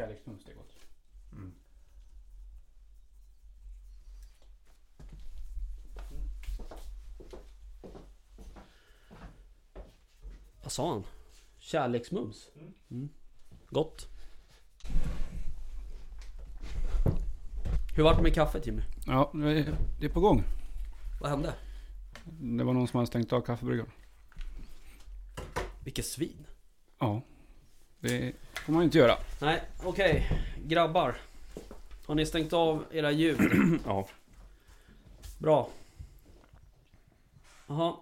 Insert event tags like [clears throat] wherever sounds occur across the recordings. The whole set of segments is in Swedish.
Kärleksmums, det är gott. Mm. Vad sa han? Kärleksmums? Mm. Gott. Hur vart det med kaffet Jimmy? Ja, det är, är på gång. Vad hände? Det var någon som hade stängt av kaffebryggaren. Vilket svin. Ja. Det får man ju inte göra. Nej, okej. Grabbar. Har ni stängt av era ljud? [clears throat] Ja. Bra. Jaha.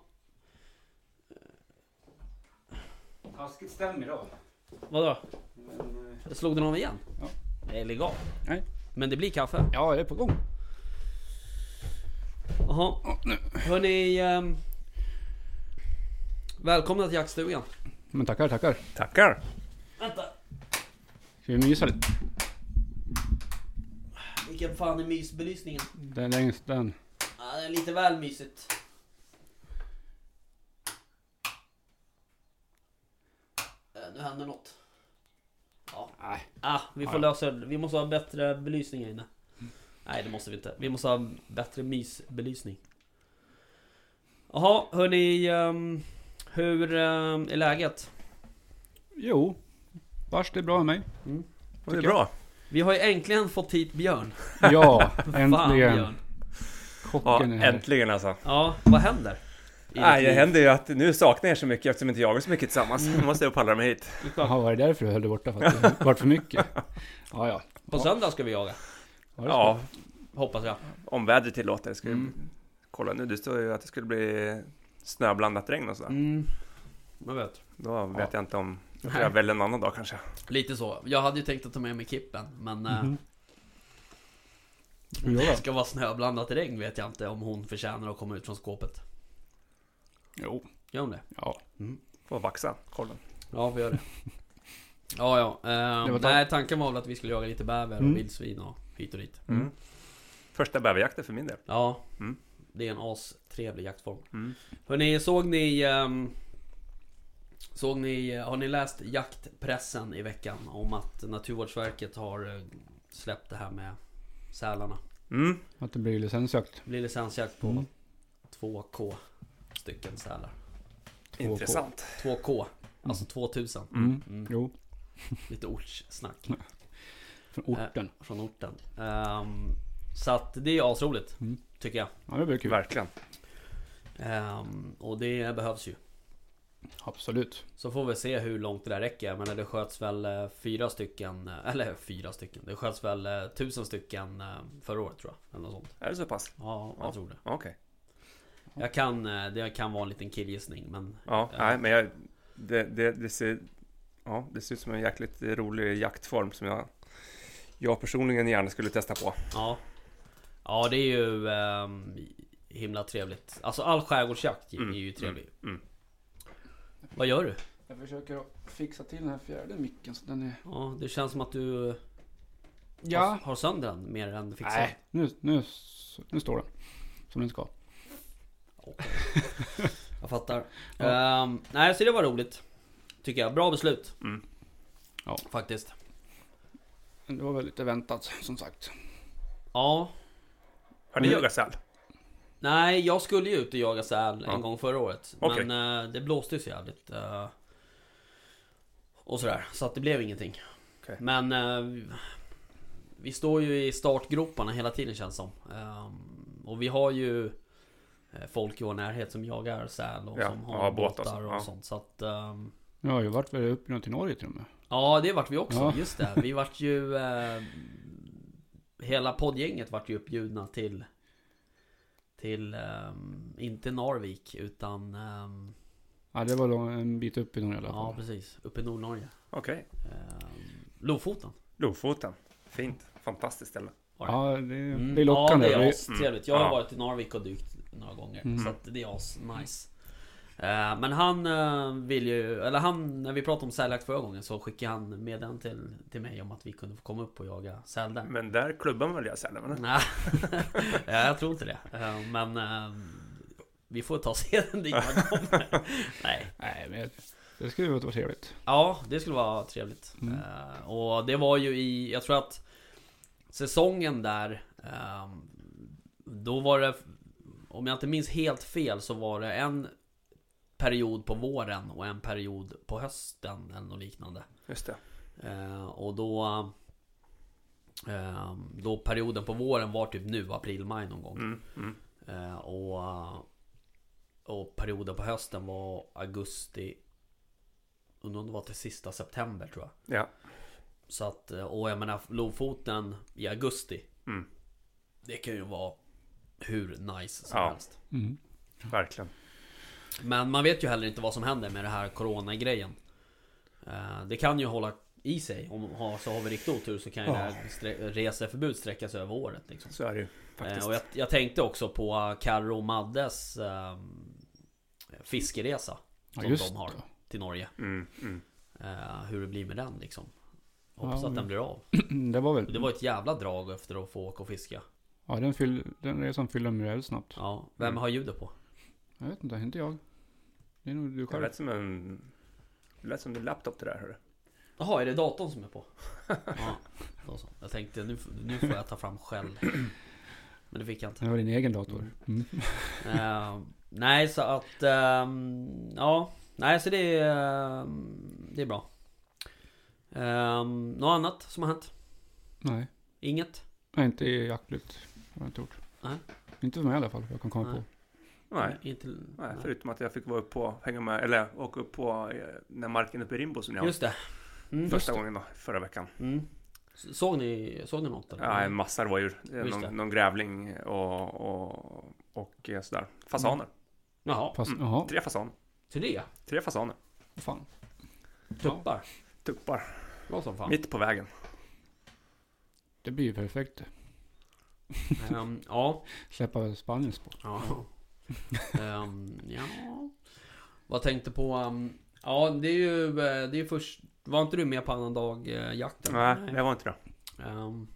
Taskigt stämmer idag. Vadå? Men, eh, Slog den av igen? Ja. Nej, lägg av. Nej. Men det blir kaffe? ja, det är på gång. Jaha. Hörni. ehm, välkomna till jaktstugan. Men tackar, tackar. Tackar! Ska vi mysa lite? Vilken fan är mysbelysningen? Den längst den. Ja, det är lite väl mysigt. Eh, Nu händer något. Ja. Nej. Ah, vi får lösa det. Vi måste ha bättre belysning här inne. Nej, det måste vi inte. Vi måste ha bättre mysbelysning. Jaha, hörni. ehm, hur ehm, är läget? Jo. Vars det är bra med mig. Mm. Det är bra. Vi har ju äntligen fått hit Björn. [laughs] Ja, [laughs] Fan äntligen. Björn. Ja, Kocken är äntligen alltså. Ja, vad händer? Nej, det händer ju att nu saknar jag så mycket eftersom inte jagar så mycket tillsammans. Nu måste jag pallra mig hit. [laughs] Är. Jaha, var det därför du höll dig borta? För att det varit för mycket? Ja, ja. På söndag ska vi jaga. Det Ja, Hoppas jag. om vädret tillåter. Ska Mm. Kolla nu, det står ju att det skulle bli snöblandat regn och sådär. Mm. Jag vet. Då vet Ja. jag inte om... Då får jag välja en annan dag kanske. Lite så. Jag hade ju tänkt att ta med mig Kippen, men... eh, Mhm. [laughs] Det ska vara snöblandat regn vet jag inte om hon förtjänar att komma ut från skåpet. Jo. Gör hon det? Ja. Får vaxa kollen. Ja, vi gör det. [laughs] Ja, ja. Det Ehm, var nej, tanken var väl att vi skulle jaga lite bäver och Mm. vildsvin och hit och dit. Mm. Första bäverjakten för min del. Ja, Mm. det är en astrevlig jaktform. Mm. Hörni, såg ni... ehm, såg ni... Har ni läst jaktpressen i veckan? Om att Naturvårdsverket har eh, släppt det här med sälarna. Mm. Att det blir licensjakt. Det blir licensjakt på Mm. 2K stycken sälar. Intressant. 2K, alltså 2000. Mm. Mm. Jo. [laughs] Lite ortssnack [laughs] Från orten. från orten. Ehm, så att det är asroligt, Mm. tycker jag. Ja, det blir kul. Verkligen. Ehm, och det behövs ju. Absolut. Så får vi se hur långt det där räcker. Men det sköts väl eh, fyra stycken, eh, eller fyra stycken. Det sköts väl eh, tusen stycken eh, förra året tror jag. Eller något sånt. Är det så pass? Ja, jag Ja. tror det. Okej. Jag kan, eh, det kan vara en liten killgissning men... Ja, Ja. nej men jag... Det, det, det ser... Ja, det ser ut som en jäkligt rolig jaktform som jag... Jag personligen gärna skulle testa på. Ja. Ja det är ju ehm, himla trevligt. Alltså all skärgårdsjakt är Mm, ju trevlig. mm. Vad gör du? Jag försöker fixa till den här fjärde micken så den är... Ja, det känns som att du har, Ja. har sönder den mer än fixar. Nej, nu, nu, nu står den. Som den ska. Okej. [laughs] Jag fattar. Ja. Ehm, nej, så det var roligt. Tycker jag. Bra beslut. Mm. Ja. Faktiskt. Det var väl lite väntat som sagt. Ja. Har ni Mm. Nej, jag skulle ju ut och jaga säl Ja. en gång förra året. Okej. Men eh, det blåste ju så jävligt. eh, och sådär. Så att det blev ingenting. Okej. Men eh, vi- står ju i startgroparna hela tiden känns som. Ehm, och vi har ju eh, folk i vår närhet som jagar säl och Ja, som har ja, och båtar så, och ja. sånt. Så att... ehm, Jag har ju varit väl uppe nu till Norge till och med. Ja, det vart vi också. Ja. Just det. Vi vart ju... Eh, hela poddgänget vart ju uppbjudna till... Till... ehm, inte Narvik, utan... ehm, Ja, det var en bit upp i Norge i alla ja, fall. precis. Uppe i Nordnorge. Okej. Ehm, Lofoten. Lofoten. Fint. Fantastiskt ställe. Ja, det, Mm. det är lockande. Ja, det är astrevligt. Jag har Ja. varit i Narvik och dykt några gånger. Mm. Så att det är as nice. Eh, Men han eh, vill ju, eller han, när vi pratade om säljakt förra gången så skickade han meddelande till, till mig om att vi kunde få komma upp och jaga säl där. Men där klubbar man väl jag sälen? Nej, [laughs] ja, jag tror inte det. Eh, Men vi får ta seden dit man kommer. [laughs] Nej, Nej, men Det skulle vara trevligt. Ja, det skulle vara trevligt. Mm. Och det var ju i, jag tror att säsongen där, då var det, om jag inte minns helt fel, så var det en period på våren och en period på hösten eller något liknande. Just det. Eh, och då, eh, då perioden på våren var typ nu, april, maj någon gång. Mm, mm. Eh, och, och perioden på hösten var augusti Undrar om det var till sista september tror jag Ja. Så att, och jag menar Lofoten i augusti Mm. Det kan ju vara hur nice som Ja. helst Mm. Verkligen. Men man vet ju heller inte vad som händer med det här corona-grejen Eh, Det kan ju hålla i sig Om så har vi riktigt otur så kan ju Ja. det här strä- reseförbud sträcka sig över året liksom. Så är det ju faktiskt. Eh, Och jag, jag tänkte också på Carro och Maddes eh, fiskeresa Ja, Som just de har till Norge Mm, mm. eh, Hur det blir med den liksom Hoppas Ja, att den blir av [clears throat] Det var väl... Det var ett jävla drag efter att få åka och fiska Ja, den, fyll, den resan fyllde de väldigt snabbt. Ja, vem Mm. har ljudet på? Jag vet inte, inte jag. Det är nog du Det själv. lät som en... Det lät som din laptop det där hörru. Jaha, är det datorn som är på? [laughs] Ja, då så. Jag tänkte nu, nu får jag ta fram skäll [clears throat] Men det fick jag inte Det var din egen dator. Mm. [laughs] Eh, Nej, så att... ehm, ja, nej så det är... ehm, det är bra. Um, något annat som har hänt? Nej. Inget? Nej, inte i jaktlyft. Har jag inte gjort. Nej. Inte för mig i alla fall, jag kan komma Nej. på. Nej. Inte, Nej, förutom att jag fick vara upp på, hänga med, eller åka upp på eh, när marken uppe i Rimbo som jag Just det. Mm. första gången då, förra veckan. Mm. Såg ni, såg ni något? Eller? Ja, en massa rådjur. Just. Någon, någon grävling och, och, och eh, sådär. Fasaner. Jaha, Fast, Mm. jaha, Tre fasaner. tre? Tre fasaner. vad fan. Tuppar? Tuppar. Bra som fan. Mitt på vägen. Det blir ju perfekt. Ehm, ja. [laughs] Släppa Spaniens på. Ja. [laughs] Ehm, ja. Vad tänkte på? ehm, ja, det är ju... eh, Det är först... Var inte du med på annan dag eh, jakten? Nej, jag var inte det. Ehm,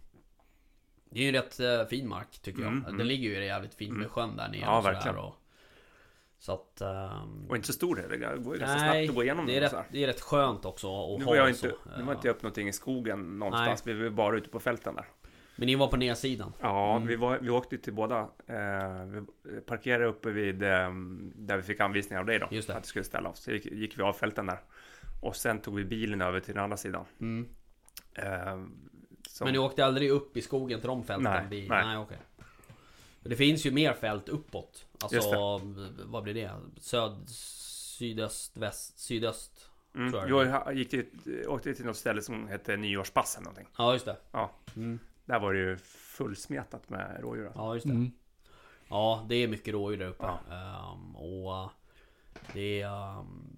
det är ju rätt eh, fin mark tycker jag. Mm, Den mm. ligger ju jävligt fint med Mm. sjön där nere Ja, och verkligen. Och, så att... ehm, Och inte så stor heller. Det går ju ganska Nej, snabbt att gå igenom det är, rätt, det är rätt skönt också att Nu ha jag inte, så. nu var inte jag upp någonting i skogen någonstans. Vi var bara ute på fälten där. Men ni var på nedsidan? Ja, Mm. vi, var, vi åkte till båda. Eh, vi parkerade uppe vid eh, där vi fick anvisningar av dig då. Just det. Att vi skulle ställa oss. Så gick, gick vi av fälten där. Och sen tog vi bilen över till den andra sidan. Mm. Eh, Men ni åkte aldrig upp i skogen till de fälten? Nej, vid, nej. nej. Men Det finns ju mer fält uppåt. Just Alltså, vad blir det? Söd, sydöst, väst, sydöst? mm, jag jag gick till, åkte till något ställe som hette Nyårspass eller någonting. Ja, just det. Ja. Mm. Där var det ju fullsmetat med rådjur. Alltså. Ja, just det. Mm. Ja, det är mycket rådjur där uppe. Ja. Ehm, och det är, ehm,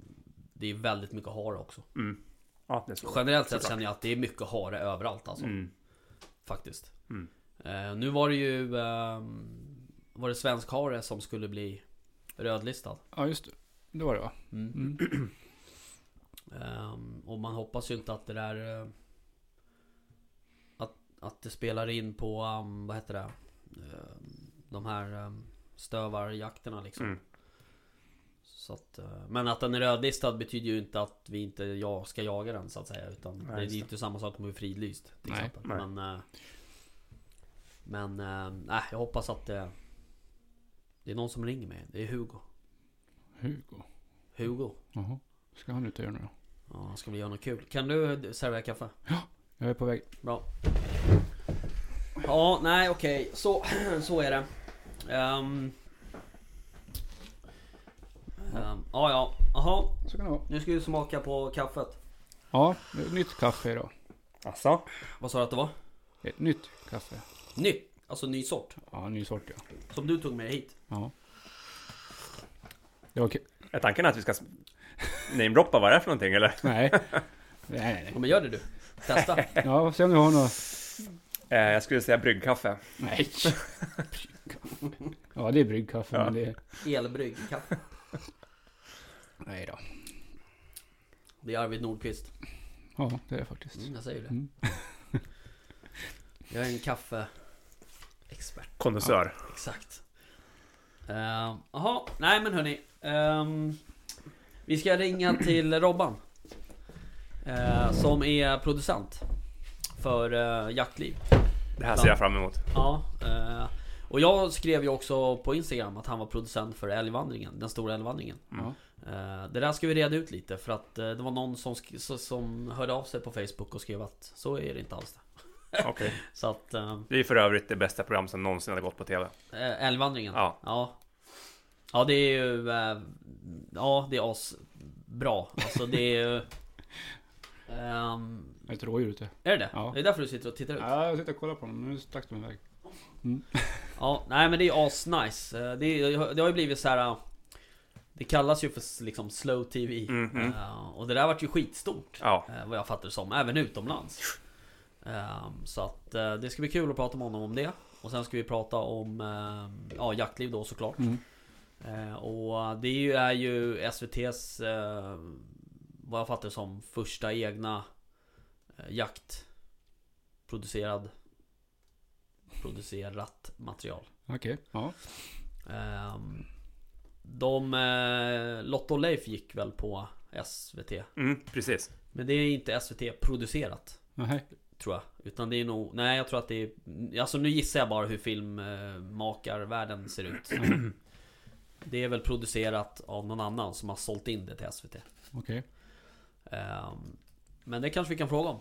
det är väldigt mycket hare också. Mm. Ja, det är så. Generellt sett känner jag att det är mycket hare överallt alltså. Mm. Faktiskt. Mm. Eh, nu var det ju ehm, Var det svensk hare som skulle bli rödlistad. Ja, just det. Det var det va? Mm. Mm. Och man hoppas ju inte att det där eh, att, det spelar in på, um, vad heter det? Ehm, de här um, stövarjakterna liksom. Mm. Så att, eh, men att den är rödlistad betyder ju inte att vi inte ja, ska jaga den så att säga. Utan Nej, det är ju inte samma sak om vi är fridlyst. Till Nej, exempel. nej. Men, eh, men nej, jag hoppas att det, det är någon som ringer mig. Det är Hugo. Hugo. Hugo. Jaha. Ska han ut och göra nu då? Ja, han ska väl göra något kul. Kan du servera kaffe? Jag är på väg. Bra. Ja, nej okej. Så, [clears throat] så är det. Ehm. Ehm, ja, ja. Jaha. Så kan det vara. Nu ska vi smaka på kaffet. Ja, nytt kaffe idag. Alltså? Vad sa du att det var? Ett nytt kaffe. Nytt. Alltså ny sort. Ja, ny sort ja. Som du tog med hit. Ja. Det var okej. Är tanken att vi ska namedroppa vad det är för någonting eller? Nej. [laughs] nej, nej, Ja, men gör det du. Testa. [laughs] Ja, se om du har något. Eh, jag skulle säga bryggkaffe. Nej. Ja, det är bryggkaffe, Ja. men det är... Elbrygg kaffe. Nej då. Det är Arvid Nordqvist. Ja, det är det faktiskt. Mm, jag säger det. Mm. [laughs] Jag är en kaffeexpert. Kondensör. Exakt. Ehm, Jaha, nej men hörni. Um, Vi ska ringa till Robban. Eh, som är producent. För eh, Jaktliv. Det här ser jag fram emot. Ja. Eh, och jag skrev ju också på Instagram att han var producent för älgvandringen. Den stora älgvandringen. Ja. Eh, det där ska vi reda ut lite för att eh, det var någon som, så- som hörde av sig på Facebook och skrev att så är det inte alls det. Okej. [laughs] Så att eh, Det är för övrigt det bästa program som någonsin har gått på TV. eh, älgvandringen. Ja. Ja. Ja det är ju Ja det är asbra. Alltså det är ju Det är ett rådjur ute. Är det det? Ja. Det är därför du sitter och tittar ut? Ja, jag sitter och kollar på dem. Nu stack de iväg. [laughs] Ja, nej men det är asnice. Eh, Det, det har ju blivit så här. eh, Det kallas ju för liksom slow TV. Mhm. Eh, Och det där vart ju skitstort. Ja. eh, Vad jag fattar det som, även utomlands. Eh, Så att det ska bli kul att prata med honom om det. Och sen ska vi prata om ja, jaktliv då såklart. Mm. Och det är ju, är ju SVT's, vad jag fattar som, första egna eh, jaktproducerad Producerat material. Okej, ja. Ehm, De, eh, Lotta och Leif gick väl på SVT. Mm, precis. Men det är inte SVT producerat. Nej. Tror jag. Utan det är nog, nej jag tror att det är Alltså nu gissar jag bara hur filmmakarvärlden ser ut. Det är väl producerat av någon annan som har sålt in det till SVT. Okej. Ehm, Men det kanske vi kan fråga om.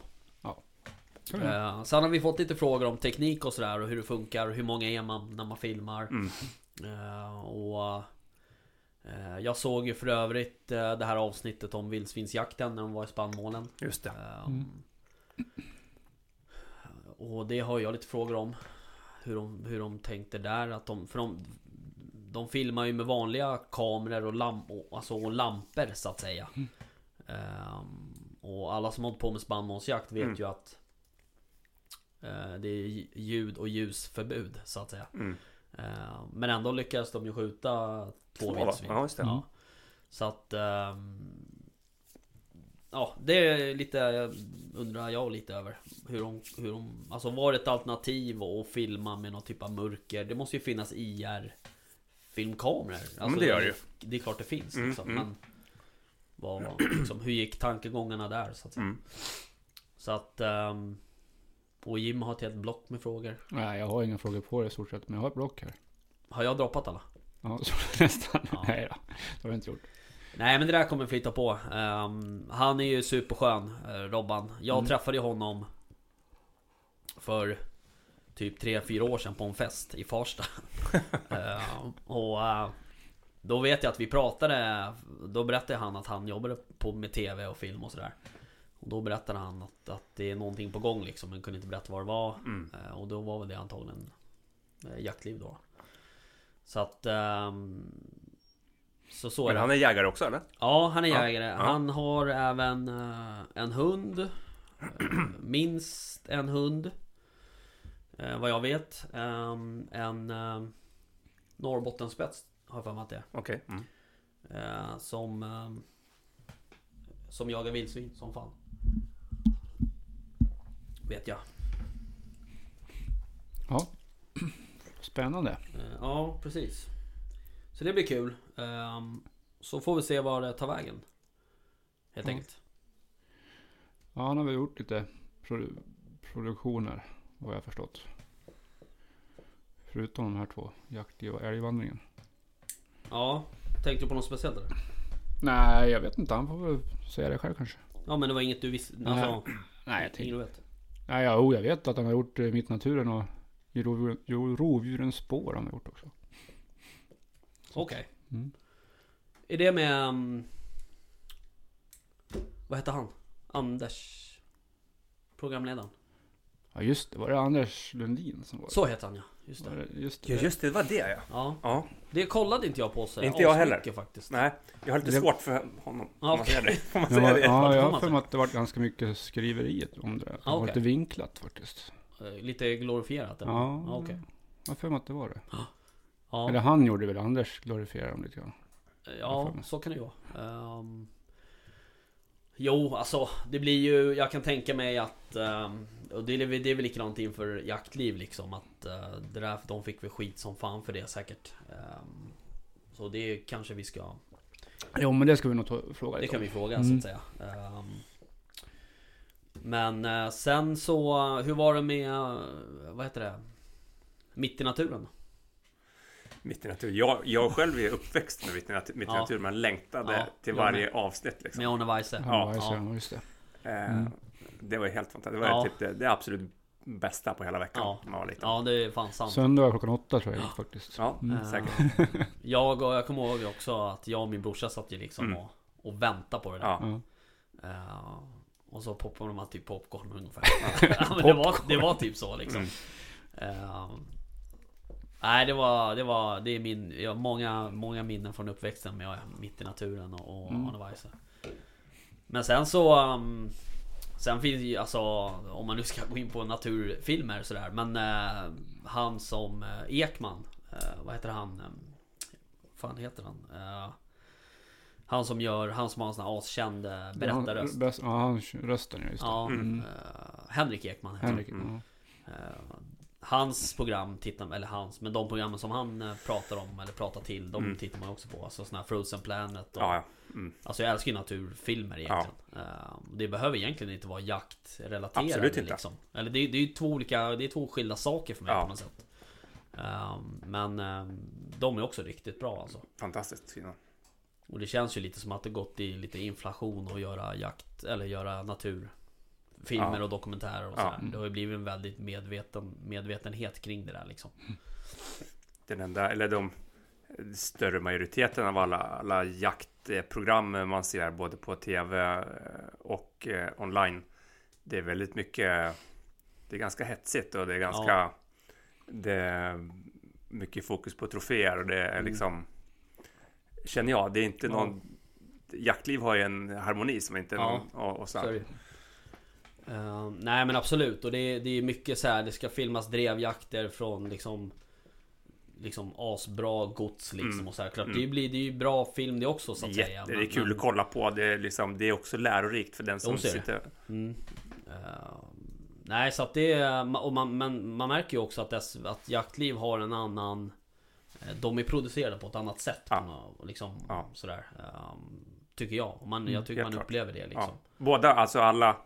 Göra. Eh, Sen har vi fått lite frågor om teknik och sådär och hur det funkar och hur många är man när man filmar. Mm. Eh, Och eh, Jag såg ju för övrigt eh, det här avsnittet om vildsvinsjakten när de var i spannmålen. Just det. Mm. Och det har jag lite frågor om. Hur de, hur de tänkte där. Att de, för de, de filmar ju med vanliga kameror och, lamp, alltså, och lampor så att säga. Ehm, och alla som har hållit på med spannmålsjakt vet Mm. ju att eh, det är ljud och ljusförbud så att säga. Mm. Ehm, men ändå lyckades de ju skjuta två, vildsvin. Ja, just det. Ja. Så att ehm, Ja, det är lite undrar jag lite över hur de, hur de Alltså var det ett alternativ att filma med någon typ av mörker? Det måste ju finnas IR Filmkameror alltså, men det gör det ju. Det är klart det finns Mm, liksom, mm. men vad, [clears throat] liksom, Hur gick tankegångarna där så att säga? Mm. Så att ehm, Och Jim har ett helt block med frågor Nej, jag har inga frågor på det i stort sett. Men jag har ett block här. Har jag droppat alla? Ja, [laughs] så nästan. Ja. Nej då. Det har jag inte gjort. Nej men det där kommer flytta på Ehm, Han är ju superskön, eh, Robban Jag Mm. träffade honom För Typ 3-4 år sedan på en fest i Farsta [laughs] Ehm, Och eh, Då vet jag att vi pratade Då berättade han att han jobbade på med TV och film och sådär Och då berättade han att, att det är någonting på gång liksom Men kunde inte berätta vad det var Mm. Eh, Och då var väl det antagligen eh, Jaktliv då Så att ehm, Så så är Men han är jägare också eller? Ja, han är Ja, jägare. ja. Han har även eh, en hund. Eh, minst en hund. Eh, vad jag vet. Ehm, en uh, Norrbottenspets har jag för mig att det är. Okej. Mm. Eh, som, ehm, som jagar vildsvin som fan. Vet jag. Ja. Spännande. Eh, ja, precis. Så det blir kul. Ehm, så får vi se var det tar vägen. Helt Ja. enkelt. Ja, han har väl gjort lite produ- produktioner. Vad jag har förstått. Förutom de här två. Jaktliv och älgvandringen. Ja, tänkte du på något speciellt eller? Nej, jag vet inte. Han får väl säga det själv kanske. Ja men det var inget du visste? Alltså, Nej, jag tänkte... vet? Nej, ja, oh, jag vet att han har gjort eh, Mitt Naturen och i Rovdjurens spår har han gjort också. Okej. Mm. Är det med... Um, vad hette han? Anders? Programledaren? Ja, just det. Var det Anders Lundin som var det? Så heter han ja. Just Var det. det just det. Ja just det, det var det ja. Ja. Ja. Det kollade inte jag på sig. Inte jag heller. faktiskt. Nej, jag har lite Det- svårt för honom. Ja, man säga det? Man Ja, säga [laughs] det? ja, jag har för mig att det var ganska mycket skriveriet om det. Det Ja, var okej. lite vinklat faktiskt. Eh, Lite glorifierat eller? Ja, ja okej. jag har för mig att det var det. Ja. Eller han gjorde väl, Anders glorifierade dem lite grann. Ja, för mig. så kan det ju vara. Ehm, jo, alltså det blir ju, jag kan tänka mig att ehm, och det är, väl- det är väl likadant inför jaktliv liksom att eh, det där, de fick väl skit som fan för det säkert. Ehm, så det kanske vi ska Jo men det ska vi nog ta, fråga Det kan vi fråga Mm. så att säga. Ehm, men eh, sen så, hur var det med, vad heter det? Mitt i naturen? Mitt i natur. Jag, jag själv är uppväxt med Mitt i natur, mitt i natur men längtade Ja, till varje med. avsnitt liksom. Med Arne Weise? Ja, Ja, ja. just det. Eh, Mm. Det var ju helt fantastiskt. Det var Ja. typ det, det absolut bästa på hela veckan Ja. när man var liten. Ja, det är fan sant. Söndag klockan åtta tror jag faktiskt. Ja, Mm. Eh, säkert. Jag och jag kommer ihåg också att jag och min brorsa satt ju liksom Mm. och, och väntade på det där. Ja. Eh, och så poppade man typ popcorn ungefär. [laughs] ja, men det, var, det var typ så liksom. Mm. Nej, det var, det var, det är min, jag har många, många minnen från uppväxten med Mitt i naturen och, och Mm. Arne Weise. Men sen så um, Sen finns ju alltså Om man nu ska [laughs] gå in på naturfilmer sådär Men eh, Han som eh, Ekman eh, Vad heter han? Eh, vad fan heter han? Eh, han som gör, han som har en sån här askänd berättarröst. Ja, han rösten ja, just det. Ja, Mm. eh, Henrik Ekman heter han. Henrik. Mm. Ja. Hans program tittar eller hans, men de programmen som han eh, pratar om eller pratar till, de Mm. tittar man också på. Alltså såna här Frozen Planet och, Ja, ja. Mm. Alltså jag älskar ju naturfilmer egentligen. Eh, Det behöver egentligen inte vara jaktrelaterat. Absolut inte. Liksom. Eller det, är- det är två olika, det är två skilda saker för mig Ja. på något sätt. Eh, Men eh, de är också riktigt bra alltså. Fantastiskt fina. Och det känns ju lite som att det gått i lite inflation att göra jakt eller göra naturfilmer Ja. och dokumentärer och Ja. sådär. Det har ju blivit en väldigt medveten, medvetenhet kring det där liksom. [laughs] Den enda, eller de större majoriteten av alla, alla jaktprogram man ser både på tv eh, och eh, online. Det är väldigt mycket, det är ganska hetsigt och det är ganska, Ja. det är mycket fokus på troféer och det är Mm. liksom, känner jag, det är inte Ja. någon, jaktliv har ju en harmoni som inte Ja. någon, och, och så Så Eh, nej men absolut och det, är- det är mycket så här. det ska filmas drevjakter från liksom Liksom asbra gods liksom Mm. och så här. Klart Mm. det blir det är ju bra film det också så att Jätte, säga det är men- kul men- att kolla på. Det är, liksom, det är också lärorikt för den som sitter... Mm. Eh, nej så att det är, och man, men man märker ju också att, dess, att jaktliv har en annan eh, De är producerade på ett annat sätt Ja. något, liksom, Ja. sådär eh, Tycker jag, och man, Mm, jag tycker helt man upplever det liksom Ja. Båda, alltså alla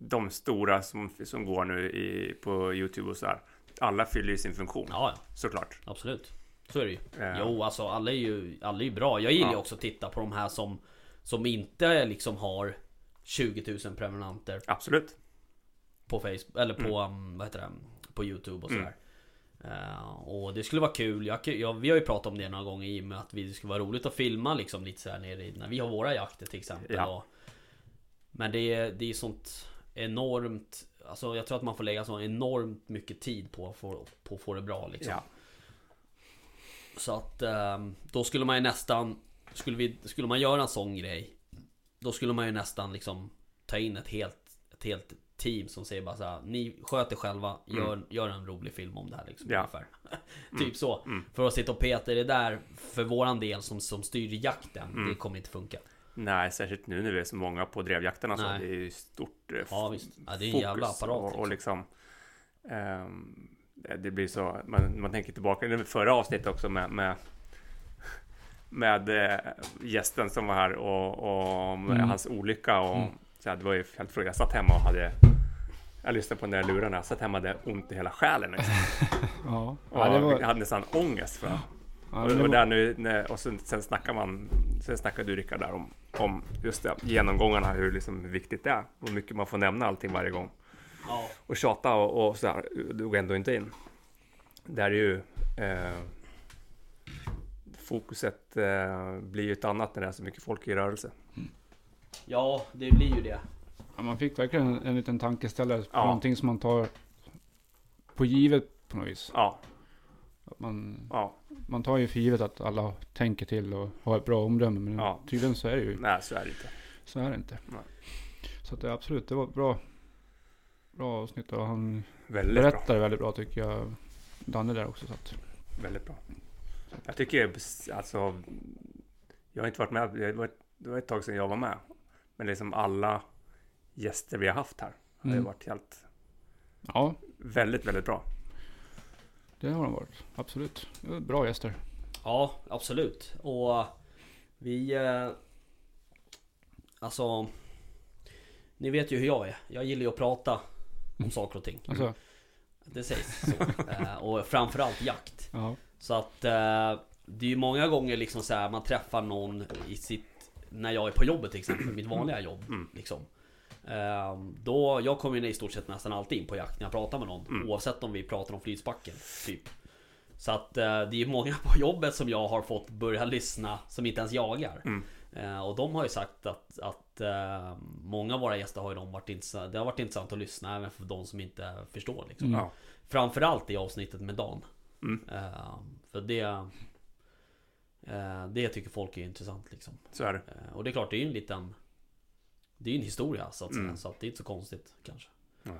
de stora som, som går nu i, på Youtube och så här. Alla fyller ju sin funktion, Ja, ja, såklart. absolut Så är det ju Eh, Jo, alltså alla är ju, alla är ju bra Jag gillar ju Ja. också att titta på de här som Som inte liksom har 20 000 prenumeranter Absolut. på Facebook, eller på, um, vad heter det, på Youtube och Mm. sådär. Eh, och det skulle vara kul, jag, jag, vi har ju pratat om det några gånger i och med att vi, det skulle vara roligt att filma liksom lite såhär nere i, när vi har våra jakter till exempel. Ja. Och, men det är, det är sånt enormt, alltså jag tror att man får lägga så enormt mycket tid på, att få- på att få det bra liksom. Ja. Så att ehm, då skulle man ju nästan skulle, vi, skulle man göra en sån grej Då skulle man ju nästan liksom Ta in ett helt, ett helt team som säger bara så här, Ni sköter själva, gör, gör en rolig film om det här liksom Ja. ungefär [laughs] Typ så Mm. För att sitta och peta i det där För våran del som, som styr jakten Mm. Det kommer inte funka Nej, särskilt nu när vi är så många på drevjakterna så det är ju stort eh, Ja visst, ja, det är en fokus jävla apparat och, och liksom. liksom ehm, Det blir så, man, man tänker tillbaka det förra avsnittet också med, med med eh, gästen som var här och, och Mm. hans olycka och Mm. så här, det var ju helt fruktansvärt. Jag satt hemma och hade jag lyssnade på den där lurarna, jag satt hemma och hade ont i hela själen. Liksom. [laughs] Ja, Och ja det var... Hade nästan ångest för Ja, och, och, var- där nu, när, och sen, sen snackar man, sen snackar du Rickard där om, om just det, genomgångarna, hur liksom viktigt det är. Hur mycket man får nämna allting varje gång. Ja, Och tjata och, och sådär, du går ändå inte in. Där är ju eh, fokuset eh, blir ju ett annat när det är så mycket folk i rörelse. ja det blir ju det Ja, man fick verkligen en, en liten tankeställare på Ja. någonting som man tar på givet på något vis. Ja, Att man, ja, man tar ju för givet att alla tänker till och har ett bra omdöme. Men Ja. tydligen så är det ju nej så är det inte. så är det inte. Nej. Så att det absolut, det var ett bra, bra avsnitt och han Väldigt bra. berättar väldigt bra tycker jag. Danne där också. Så att, Väldigt bra. Jag tycker alltså, jag har inte varit med, det var, ett, det var ett tag sedan jag var med. Men liksom alla gäster vi har haft här har ju Mm. varit helt, ja, väldigt, väldigt bra. Det har de varit. Absolut. Bra gäster. Ja, absolut. Och Vi... Eh, alltså... Ni vet ju hur jag är. Jag gillar ju att prata om saker och ting. Alltså, Det sägs så. [laughs] Eh, och framförallt jakt. ja. Så att eh, det är ju många gånger liksom så här, man träffar någon i sitt När jag är på jobbet till exempel, mitt vanliga jobb liksom. Eh, då, jag kommer ju i stort sett nästan alltid in på jakt när jag pratar med någon Oavsett om vi pratar om flytbacken typ Så att eh, det är många på jobbet som jag har fått börja lyssna som inte ens jagar eh, Och de har ju sagt att, att eh, Många av våra gäster har ju de varit intressant, Det har varit intressant att lyssna även för de som inte förstår liksom. Ja. Framförallt i avsnittet med Dan Mm. För det eh, Det tycker folk är intressant liksom Så är det. Och det är klart, det är ju en liten Det är ju en historia så att säga, Mm. så att det är inte så konstigt kanske Nej.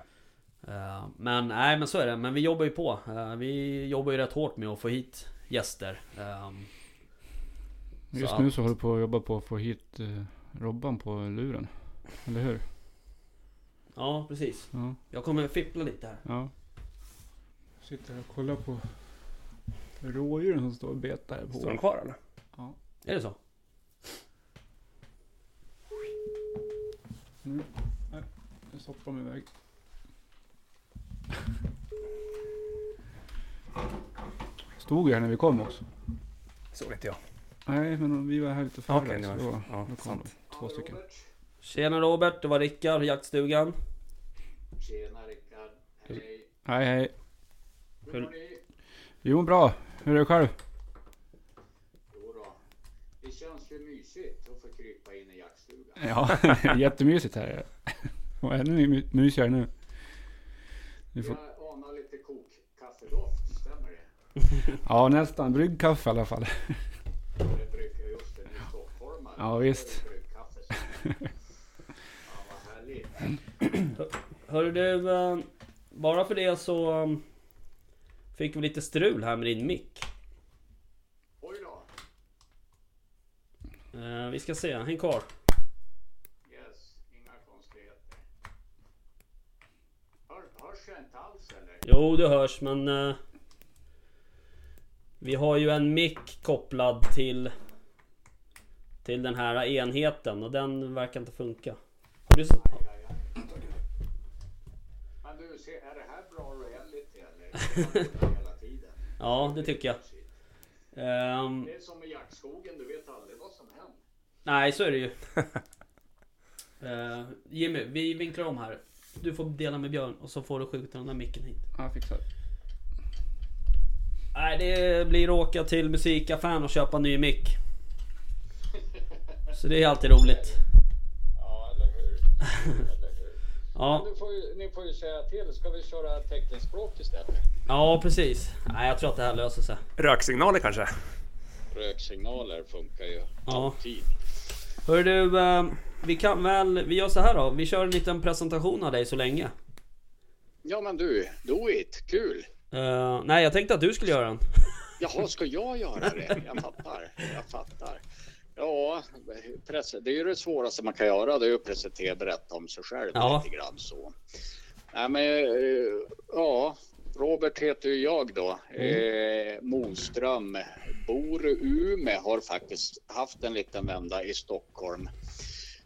Eh, Men nej men så är det, men vi jobbar ju på Eh, Vi jobbar ju rätt hårt med att få hit gäster Eh, Just Så- nu så håller du på att jobba på att få hit eh, Robban på luren. Eller hur? Ja precis Ja. Jag kommer fippla lite här ja. Sitter här och kollar på rådjuren som står och betar på. Står den kvar eller? Är det så? Nu, nej, nu stoppar de iväg. Stod ju här när vi kom också. Såg inte jag. Nej, men vi var här lite före. Okej, så då, ja, då kom sant. de, två stycken. Tjena Robert, det var Rickard, jaktstugan Tjena Rickard. Hej. Hej, hej. Hur mår ni? Jo, bra. Hur är det själv? Jo då. Det känns ju mysigt att få krypa in Ja, [laughs] jättemysigt här. Och ännu my- mysigare nu. Vi får, Jag anar lite kokkaffedoft, stämmer det? [laughs] ja, nästan. Bryggkaffe i alla fall. Det brukar just det, ni stockholmare. Ja, visst. Hörru du, eh, bara för det så eh, Fick vi lite strul här med din mick Oj då. Eh, Vi ska se, häng kvar Yes, inga konstigheter. Hör, hörs jag inte alls eller? Jo, det hörs men eh, Vi har ju en mick kopplad till Till den här enheten och den verkar inte funka Har du. Men du, se, är det här bra reality eller? [laughs] Ja, det tycker jag Ehm, Det är som i jaktskogen, du vet aldrig vad som händer. Nej, så är det ju [laughs] Eh, Jimmy, vi vinklar om här Du får dela med Björn och så får du skjuta den där micken hit Ja, jag fixar. Nej, det blir att åka till musikaffären och köpa ny mick. Så det är alltid roligt. Ja, eller hur? eller hur? Ja, Du får ju, ni får ju säga till. Ska vi köra teckenspråk istället? ja precis. Nej, jag tror att det här löser sig. Röksignaler kanske? Röksignaler funkar ju Ja. alltid. Hör du, eh, vi kan väl, vi gör så här då. Vi kör en liten presentation av dig så länge. Ja men du, do it. Kul. Eh, nej, jag tänkte att du skulle göra den. [laughs] Jaha, ska jag göra det? Jag fattar. Jag fattar. Ja, det är ju det svåraste man kan göra. Det är att presentera, berätta om sig själv Ja. lite grann så. Nej men, eh, ja. Robert heter ju jag då. Eh, Moström. Bor i Umeå. Har faktiskt haft en liten vända i Stockholm.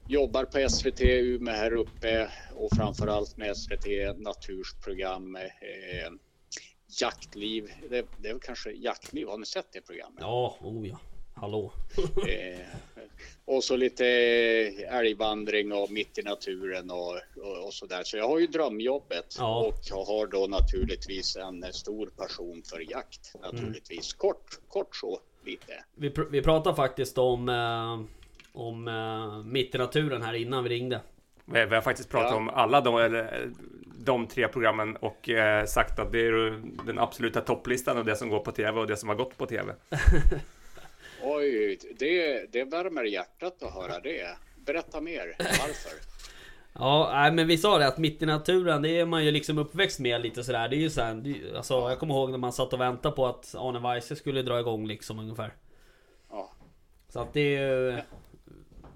Jobbar på SVT Umeå här uppe och framförallt med SVT Natursprogram. Eh, jaktliv. Det, det är väl kanske jaktliv. Har ni sett det programmet? Ja, oh ja. Hallå. [laughs] Eh, och så lite älgvandring och mitt i naturen och, och, och så där. Så jag har ju drömjobbet Ja. och jag har då naturligtvis en stor passion för jakt. Naturligtvis kort, kort så lite. Vi, pr- vi pratade faktiskt om, eh, om eh, mitt i naturen här innan vi ringde. Vi vi har faktiskt pratat Ja. om alla de, eller, de tre programmen och eh, sagt att det är den absoluta topplistan av det som går på tv och det som har gått på tv. [laughs] Oj, det, det värmer hjärtat att höra det. Berätta mer, varför? [laughs] Ja, men vi sa det att mitt i naturen, det är man ju liksom uppväxt med lite sådär. Det är ju såhär, det, är- alltså jag kommer ihåg när man satt och väntade på att Arne Weise skulle dra igång liksom ungefär. Ja. Så att det är ju... Ja,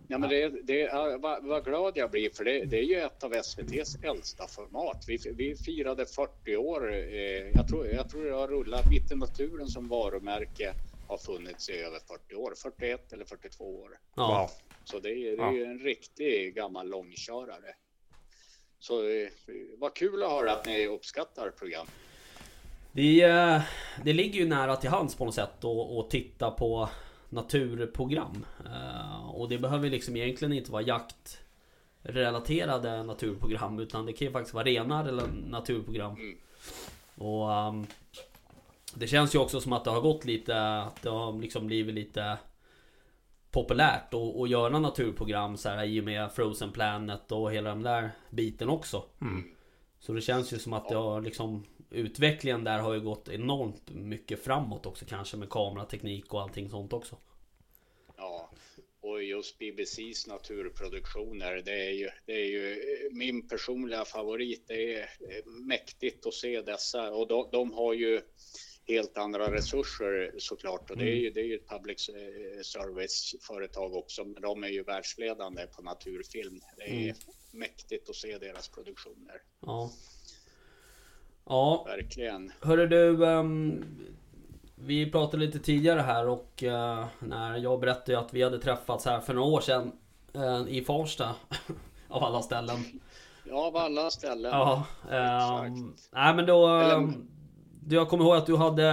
men det, det, ja, vad, vad glad jag blir för det, det är ju ett av SVTs äldsta format. Vi, vi firade 40 år. Eh, jag, tror, jag tror det har rullat Mitt i naturen som varumärke har funnits i över 40 år, 41 eller 42 år. Ja. Så det är, det är ju en riktig gammal långkörare. Så eh, vad kul att höra att ni uppskattar program. Det, eh, det ligger ju nära till hands på något sätt att titta på naturprogram. Eh, Och det behöver liksom egentligen inte vara jaktrelaterade naturprogram utan det kan ju faktiskt vara rena rela- naturprogram. Mm. Och ehm, det känns ju också som att det har gått lite, att det har liksom blivit lite populärt att, att göra naturprogram så här, i och med Frozen Planet och hela den där biten också. Så det känns ju som att det har liksom Utvecklingen där har ju gått enormt mycket framåt också kanske med kamerateknik och allting sånt också. Ja, och just BBCs naturproduktioner, det är ju, det är ju min personliga favorit. Det är mäktigt att se dessa och de, de har ju helt andra resurser såklart och det är ju, det är ju ett public eh, service-företag också, men de är ju världsledande på naturfilm. Det är Mm. mäktigt att se deras produktioner, Ja. Ja, verkligen. hörru du. ehm, vi pratade lite tidigare här och eh, när jag berättade ju att vi hade träffats här för några år sedan eh, i Farsta. [laughs] av alla ställen. Ja, av alla ställen. Ja. Ehm, nej men då. Eller- ehm, du, jag kommer ihåg att du hade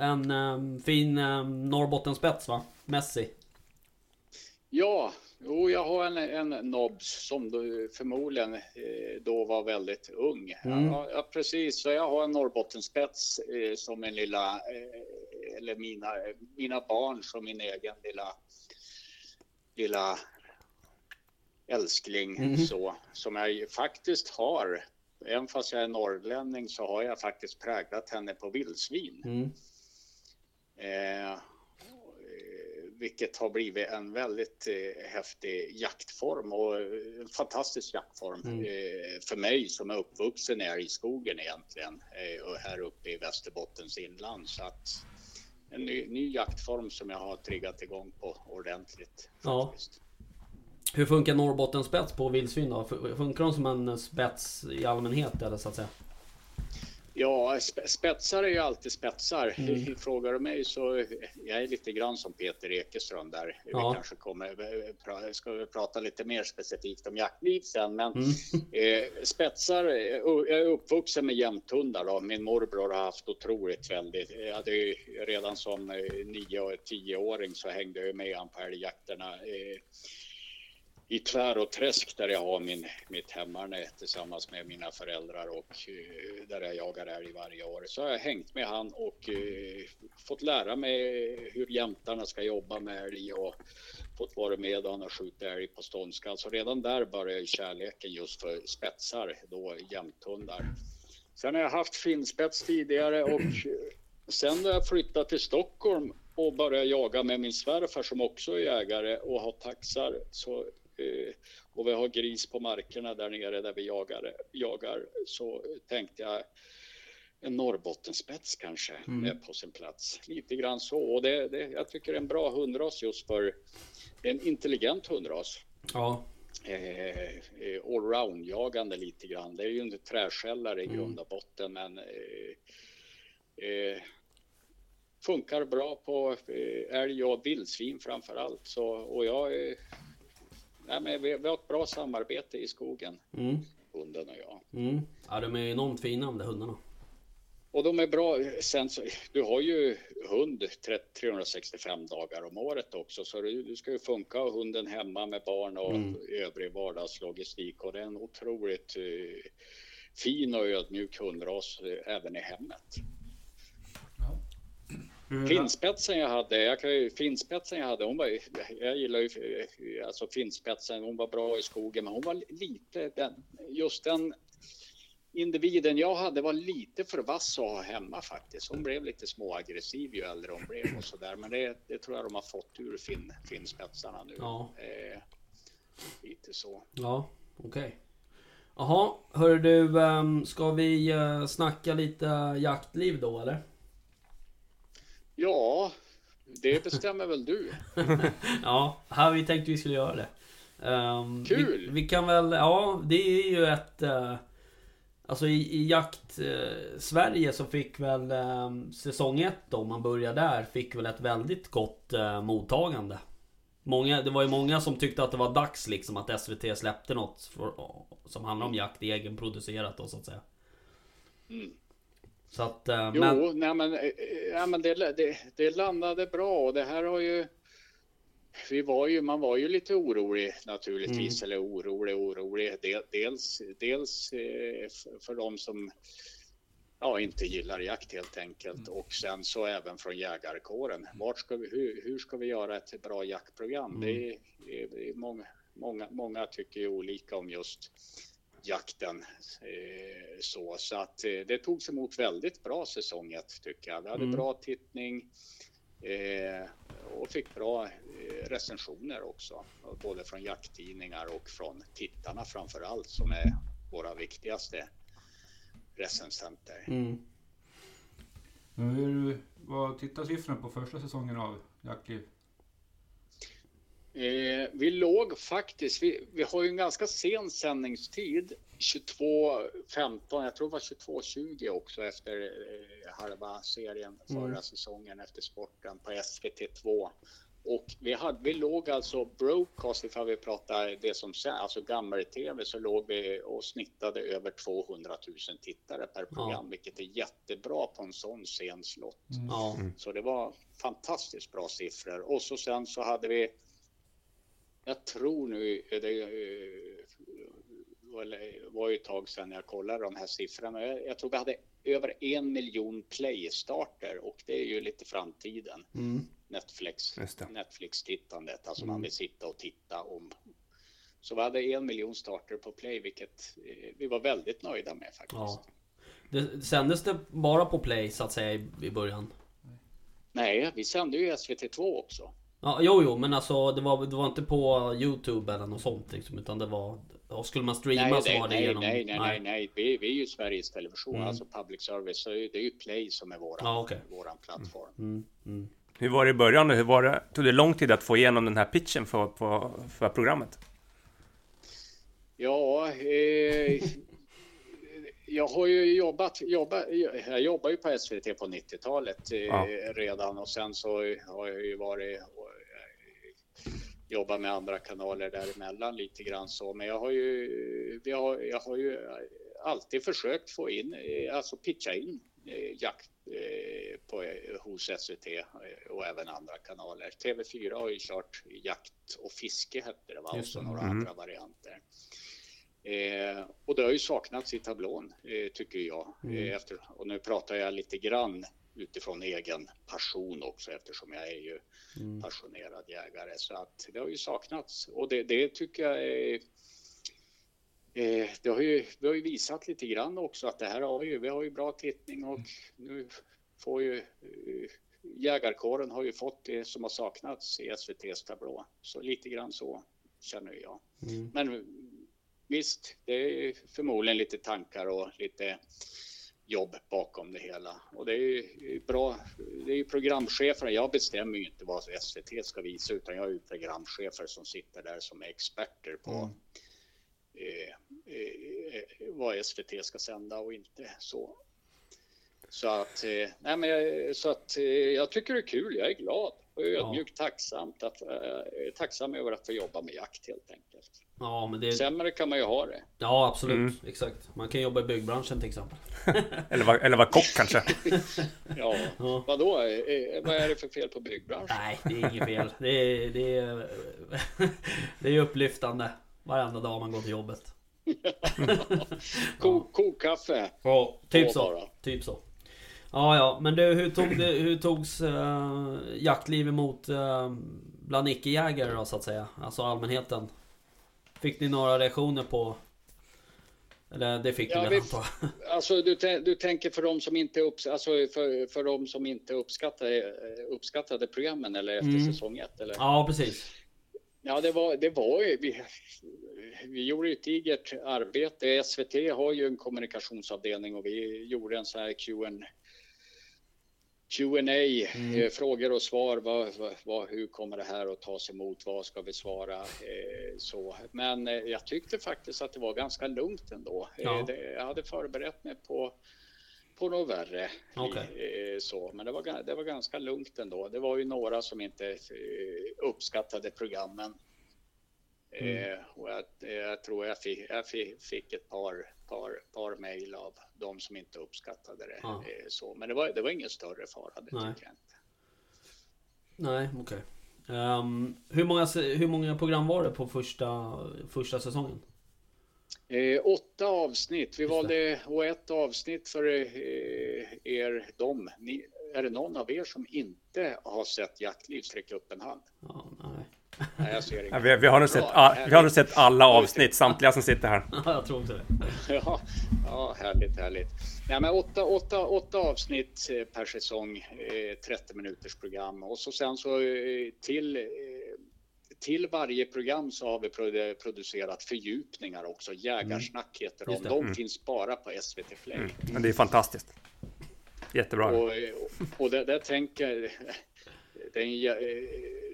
en fin um, Norrbottenspets va? Messi. Ja, jo, jag har en, en Nobs som då, förmodligen eh, då var väldigt ung. Mm. Ja, ja, precis. Så jag har en Norrbottenspets eh, som min lilla, eh, eller mina, mina barn som min egen lilla, lilla älskling Mhm. så, som jag faktiskt har. Även fast jag är norrlänning så har jag faktiskt präglat henne på vildsvin. Mm. Vilket har blivit en väldigt eh, häftig jaktform och eh, en fantastisk jaktform Mm. eh, för mig som är uppvuxen i älgskogen egentligen eh, och här uppe i Västerbottens inland. Så att en ny, ny jaktform som jag har triggat igång på ordentligt. Ja. Hur funkar Norrbottenspets på vildsvin då? Fun- Funkar de som en spets i allmänhet eller så att säga? Ja, spe- spetsar är ju alltid spetsar. Mm. Frågar du mig så jag är lite grann som Peter Ekeström där. Ja. Vi kanske kommer pra- ska vi prata lite mer specifikt om jaktliv sen, men Mm. eh, spetsar. eh, Jag är uppvuxen med jämthundar då. Min morbror har haft otroligt väldigt. Jag hade ju redan som eh, nio och tioåring så hängde jag med han på älgjakterna. Eh, i Tvär och Träsk där jag har min, mitt hemmarne tillsammans med mina föräldrar och eh, där jag jagar älg varje år. Så har jag hängt med han och uh, fått lära mig hur jämtarna ska jobba med älg och fått vara med och han har skjutit älg på ståndskall. Så redan där började kärleken just för spetsar, då jämthundar. Sen har jag haft finspets tidigare och eh, sen när jag flyttade till Stockholm och började jaga med min svärfar som också är jägare och har taxar så och vi har gris på markerna där nere där vi jagar, jagar så tänkte jag en Norrbottenspets kanske Mm. är på sin plats. Lite grann så. Och det, det, jag tycker det är en bra hundras just för en intelligent hundras. Ja. Eh, eh, allround-jagande lite grann. Det är ju en träskällare i Mm. grund och botten men eh, eh, funkar bra på eh, älg och vildsvin framför allt. Så, och jag, eh, nej, men vi, vi har ett bra samarbete i skogen, Mm. hunden och jag. Mm. Ja de är enormt fina de där hundarna. Och de är bra. Sen så, du har ju hund 30, 365 dagar om året också, så du, du ska ju funka och hunden hemma med barn och Mm. övrig vardagslogistik. Och det är en otroligt eh, fin och ödmjuk hundras eh, även i hemmet. Finspetsen jag hade, jag kan ju, finspetsen jag hade, hon var, jag gillar ju alltså finspetsen, hon var bra i skogen, men hon var lite, den, just den individen jag hade var lite för vass att ha hemma faktiskt. Hon blev lite småaggressiv ju äldre hon blev och sådär, men det, det tror jag de har fått ur fin, finspetsarna nu. Ja. Eh, lite så. Ja, okej. Jaha, hör du, ehm, ska vi eh, snacka lite jaktliv då eller? Ja, det bestämmer väl du. [laughs] Ja, här vi tänkte vi skulle göra det. Ehm, Kul! Vi, vi kan väl, ja det är ju ett... eh, Alltså i, i jakt eh, Sverige så fick väl eh, säsong 1 då, om man börjar där, fick väl ett väldigt gott eh, mottagande. Många, det var ju många som tyckte att det var dags liksom att SVT släppte något för, som handlar om jakt egenproducerat då så att säga. Mm. Så att, eh, Jo, men, nej, men, eh, ja, men det, det, det landade bra och det här har ju vi var ju, man var ju lite orolig naturligtvis, eller orolig, orolig. Del- Dels, dels eh, för de som ja, inte gillar jakt helt enkelt och sen så även från jägarkåren. Vart ska vi, hur, hur ska vi göra ett bra jaktprogram? Det är, det är många, många, många tycker ju olika om just jakten. Eh, så så att eh, det togs emot väldigt bra säsong ett tycker jag. Vi hade Mm. bra tittning eh, och fick bra recensioner också. Både från jakttidningar och från tittarna framför allt som är våra viktigaste recensenter. mm, hur var tittarsiffrorna på första säsongen av Jaktliv? Eh, vi låg faktiskt, vi, vi har ju en ganska sen sändningstid, 22.15, jag tror det var 22.20 också efter eh, halva serien förra Mm. säsongen efter sporten på SVT2. Och vi, hade, vi låg alltså broadcast, ifall vi pratar det som alltså gammel-tv, så låg vi och snittade över 200 000 tittare per program, vilket är jättebra på en sån sen slott. ja, Så det var fantastiskt bra siffror. Och så sen så hade vi, jag tror nu, det eh, var- ju ett tag sedan jag kollade de här siffrorna. Jag, jag tror vi hade över en miljon play-starter och det är ju lite framtiden. mm, Netflix. Netflix-tittandet, alltså man vill sitta och titta om. Så vi hade en miljon starter på play, vilket eh, vi var väldigt nöjda med faktiskt. ja. Det, sändes det bara på play så att säga i, i början? Nej, vi sände ju SVT2 också. Ja, jo, jo, men alltså det var, det var inte på Youtube eller något sånt liksom, utan det var... Och skulle man streama Nej, så nej, var det nej, genom... nej, nej, nej, nej. Vi, vi är ju Sveriges Television, Mm. alltså public service. Så det är ju Play som är våran, Ja, okej. våran plattform. Mm, mm. Hur var det i början? Hur var det? Tog det lång tid att få igenom den här pitchen för, på, för programmet? Ja, eh, jag har ju jobbat, jobbat, jag jobbar ju på SVT på 90-talet eh, Ja. redan och sen så har jag ju varit eh, jobbat med andra kanaler däremellan lite grann så. Men jag har ju, vi har, jag har ju alltid försökt få in, eh, alltså pitcha in jakt på, hos SVT och även andra kanaler. TV4 har ju kört jakt och fiske hette det va? Och så några Mm. andra varianter. Eh, och det har ju saknats i tablån, eh, tycker jag. Eh, efter, och nu pratar jag lite grann utifrån egen passion också eftersom jag är ju Mm. passionerad jägare. Så att det har ju saknats och det, det tycker jag är Eh, det har ju, vi har ju visat lite grann också att det här har ju, vi har ju bra tittning och nu får ju eh, jägarkåren har ju fått det som har saknats i SVTs tablå. Så lite grann så känner jag. Mm. Men visst, det är förmodligen lite tankar och lite jobb bakom det hela. Och det är ju bra. Det är ju programchefer. Jag bestämmer ju inte vad SVT ska visa utan jag är ju programchefer som sitter där som är experter på Mm. eh, eh, vad SVT ska sända och inte så. Så att, eh, nej men jag, så att eh, jag tycker det är kul. Jag är glad och ödmjukt tacksamt att, eh, tacksam över att få jobba med jakt helt enkelt. Ja, men det... Sämre kan man ju ha det. Ja, absolut. Mm. Exakt. Man kan jobba i byggbranschen till exempel. [laughs] Eller var, eller var kock kanske? [laughs] Ja, Ja. vadå? Eh, vad är det för fel på byggbranschen? Nej, det är inget fel. Det är, det är, [laughs] det är upplyftande varenda dag man går till jobbet. Ko, Kokkaffe. Ja, typ så. bara. Typ så. Ja, ja, men du, hur, tog det, hur togs uh, jaktliv emot uh, bland icke-jägare då så att säga? Alltså allmänheten. Fick ni några reaktioner på... Eller det fick Ja, ni vi- väl jag? [laughs] Alltså du, du tänker för de som inte, upps alltså för, för de som inte uppskattade, eh, uppskattade programmen eller efter Mm. säsong ett? Eller? Ja, precis. Ja, det var, det var ju, vi, vi gjorde ett digert arbete. SVT har ju en kommunikationsavdelning och vi gjorde en sån här Q&A Q&A, mm. frågor och svar. Vad, vad, hur kommer det här att tas emot? Vad ska vi svara? Eh, så. Men jag tyckte faktiskt att det var ganska lugnt ändå. Ja. Jag hade förberett mig på på något värre. Okay. så. Men det var, det var ganska lugnt ändå. Det var ju några som inte uppskattade programmen. Mm. Eh, och jag, jag, tror jag fick, jag fick ett par, par, par mejl av de som inte uppskattade det. Ah. Eh, så. Men det var, det var ingen större fara, det Nej. tycker jag inte. Nej, okej. Okay. Um, ehm, hur, många, hur många program var det på första, första säsongen? Eh, åtta avsnitt. Vi valde och ett avsnitt för eh, er, dem. Ni, är det någon av er som inte har sett Jaktliv? Sträck upp en hand. Ja, nej. Jag ser ja, vi, vi, har nog sett, a, vi har nog sett alla avsnitt, samtliga som sitter här. Ja, jag tror också det. [laughs] Ja, ja härligt, härligt. Nej, men åtta, åtta, åtta avsnitt eh, per säsong, 30 eh, minuters program. Och så sen så eh, till, till varje program så har vi producerat fördjupningar också. Jägarsnack heter de. De mm. finns bara på SVT Play. Mm. Men det är fantastiskt. Jättebra. Och, och det, det tänker [laughs] det är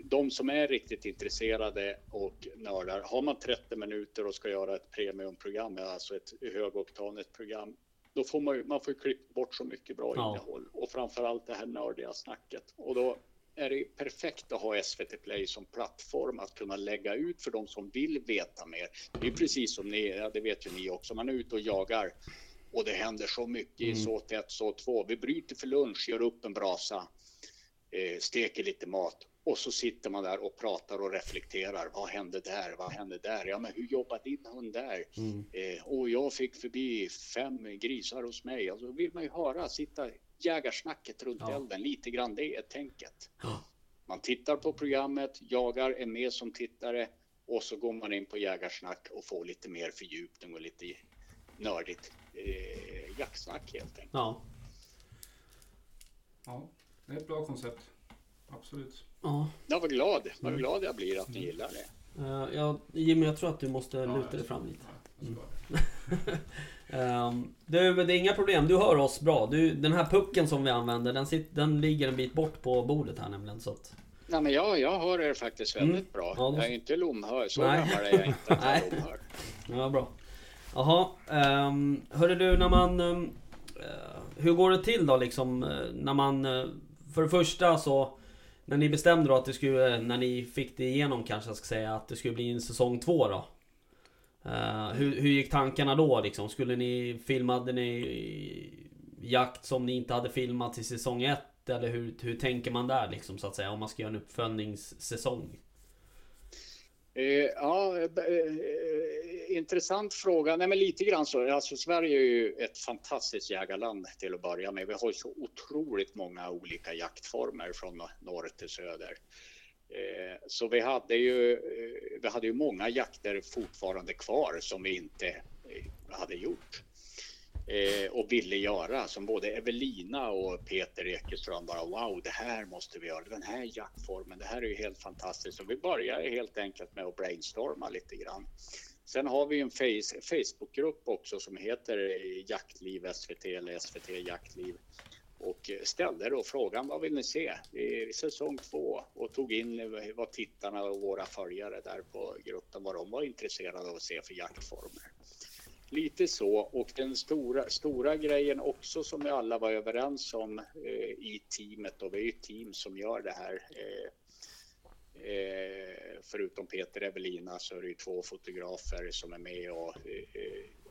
de som är riktigt intresserade och nördar, har man 30 minuter och ska göra ett premiumprogram, alltså ett högoktanigt program, då får man ju, man får klippa bort så mycket bra ja. innehåll och framförallt det här nördiga snacket. Och då är det perfekt att ha SVT Play som plattform att kunna lägga ut för de som vill veta mer. Det är precis som ni, ja, det vet ju ni också, man är ute och jagar och det händer så mycket mm. i så tätt så två. Vi bryter för lunch, gör upp en brasa, eh, steker lite mat och så sitter man där och pratar och reflekterar. Vad hände där? Vad hände där? Ja, men hur jobbar din hund där? Mm. Eh, och jag fick förbi fem grisar hos mig. Alltså vill man ju höra, sitta jägarsnacket runt ja. elden. Lite grann det är tänket. Ja. Man tittar på programmet, jagar, är med som tittare och så går man in på jägarsnack och får lite mer fördjupning och lite nördigt eh, jaktsnack helt enkelt. Ja. ja, det är ett bra koncept. Absolut. Ja. Jag var glad. Vad mm. glad jag blir att ni gillar det. Uh, ja, Jimmy, jag tror att du måste ja, luta dig fram lite. Mm. um, [laughs] du, det är inga problem. Du hör oss bra. Du, den här pucken som vi använder, den, sitter, den ligger en bit bort på bordet här nämligen. Så att... Nej, men jag, jag hör er faktiskt väldigt mm. bra. Ja, då... Jag är inte lomhörd. Så gammal är jag inte att jag är lomhörd. Ja, bra. Jaha. Um, hörru du, när man... Um, uh, hur går det till då liksom? När man... Uh, för det första så när ni bestämde då att det skulle, när ni fick det igenom kanske jag ska säga, att det skulle bli en säsong två då? Uh, hur, hur gick tankarna då liksom? Skulle ni, filmade ni jakt som ni inte hade filmat i säsong ett? Eller hur, hur tänker man där liksom så att säga? Om man ska göra en uppföljningssäsong? Eh, ja, eh, eh, intressant fråga. Nej, men lite grann så. Alltså, Sverige är ju ett fantastiskt jägarland till att börja med. Vi har ju så otroligt många olika jaktformer från norr till söder. Så vi hade ju, vi hade ju många jakter fortfarande kvar som vi inte hade gjort eh, och ville göra som både Evelina och Peter Ekeström bara wow, det här måste vi göra, den här jaktformen, det här är ju helt fantastiskt. Så vi började helt enkelt med att brainstorma lite grann. Sen har vi en face, Facebookgrupp också som heter eh, Jaktliv SVT eller SVT Jaktliv och eh, ställde då frågan vad vill ni se i säsong två och tog in eh, vad tittarna och våra följare där på gruppen vad de var intresserade av att se för jaktformer. Lite så och den stora, stora grejen också som vi alla var överens om eh, i teamet och vi är ju ett team som gör det här. Eh, eh, förutom Peter Evelina så är det ju två fotografer som är med och eh, eh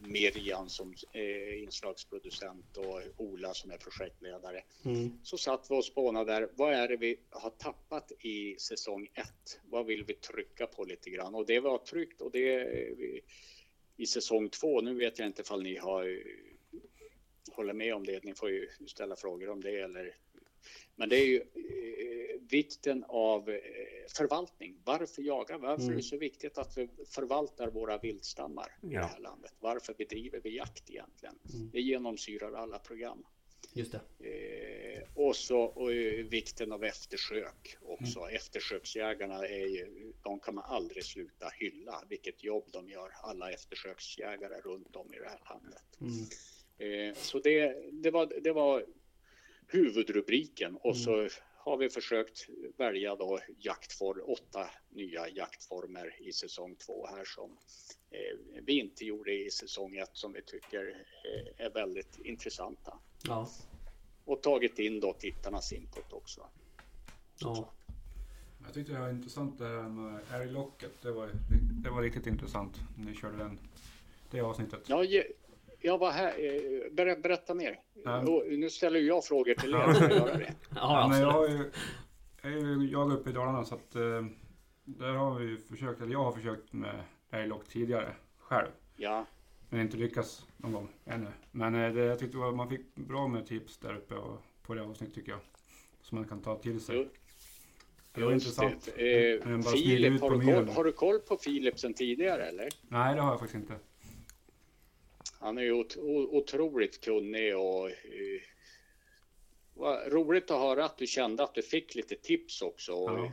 Miriam som eh, inslagsproducent och Ola som är projektledare. Mm. Så satt vi och spånade där. Vad är det vi har tappat i säsong ett? Vad vill vi trycka på lite grann? Och det vi har tryckt och det vi, i säsong två. Nu vet jag inte ifall ni har håller med om det. Ni får ju ställa frågor om det eller men det är ju eh, vikten av eh, förvaltning. Varför jaga? Varför mm. är det så viktigt att vi förvaltar våra viltstammar ja. i det här landet? Varför bedriver vi jakt egentligen? Mm. Det genomsyrar alla program. Just det. Eh, och så och, eh, vikten av eftersök också. Mm. Eftersöksjägarna är ju, de kan man aldrig sluta hylla. Vilket jobb de gör, alla eftersöksjägare runt om i det här landet. Mm. Eh, så det, det, var, det var huvudrubriken och så har vi försökt välja då jaktform, åtta nya jaktformer i säsong två här som eh, vi inte gjorde i säsong ett som vi tycker eh, är väldigt intressanta. Ja. Och tagit in då tittarnas input också. Ja. Jag tyckte det var intressant det här med älglocket. Det var, det var riktigt intressant när ni körde den, det avsnittet. Ja, ge- jag var här, eh, ber, berätta mer. Och nu ställer jag frågor till er? Ja, [laughs] men jag ju, jag är jag uppe i Dalarna så att eh, där har vi ju försökt, eller jag har försökt med älglock tidigare själv. Ja, Men inte lyckats någon gång ännu. Men eh, det, jag tyckte var, man fick bra med tips där uppe och, på det avsnittet tycker jag. Som man kan ta till sig. Jo, det var just intressant. det. Eh, Men bara Filip, ut har på du, koll, har du koll på Filip sen tidigare eller? Nej, det har jag faktiskt inte. Han är ju ot- otroligt kunnig och eh, vad roligt att höra att du kände att du fick lite tips också. Och, Ja.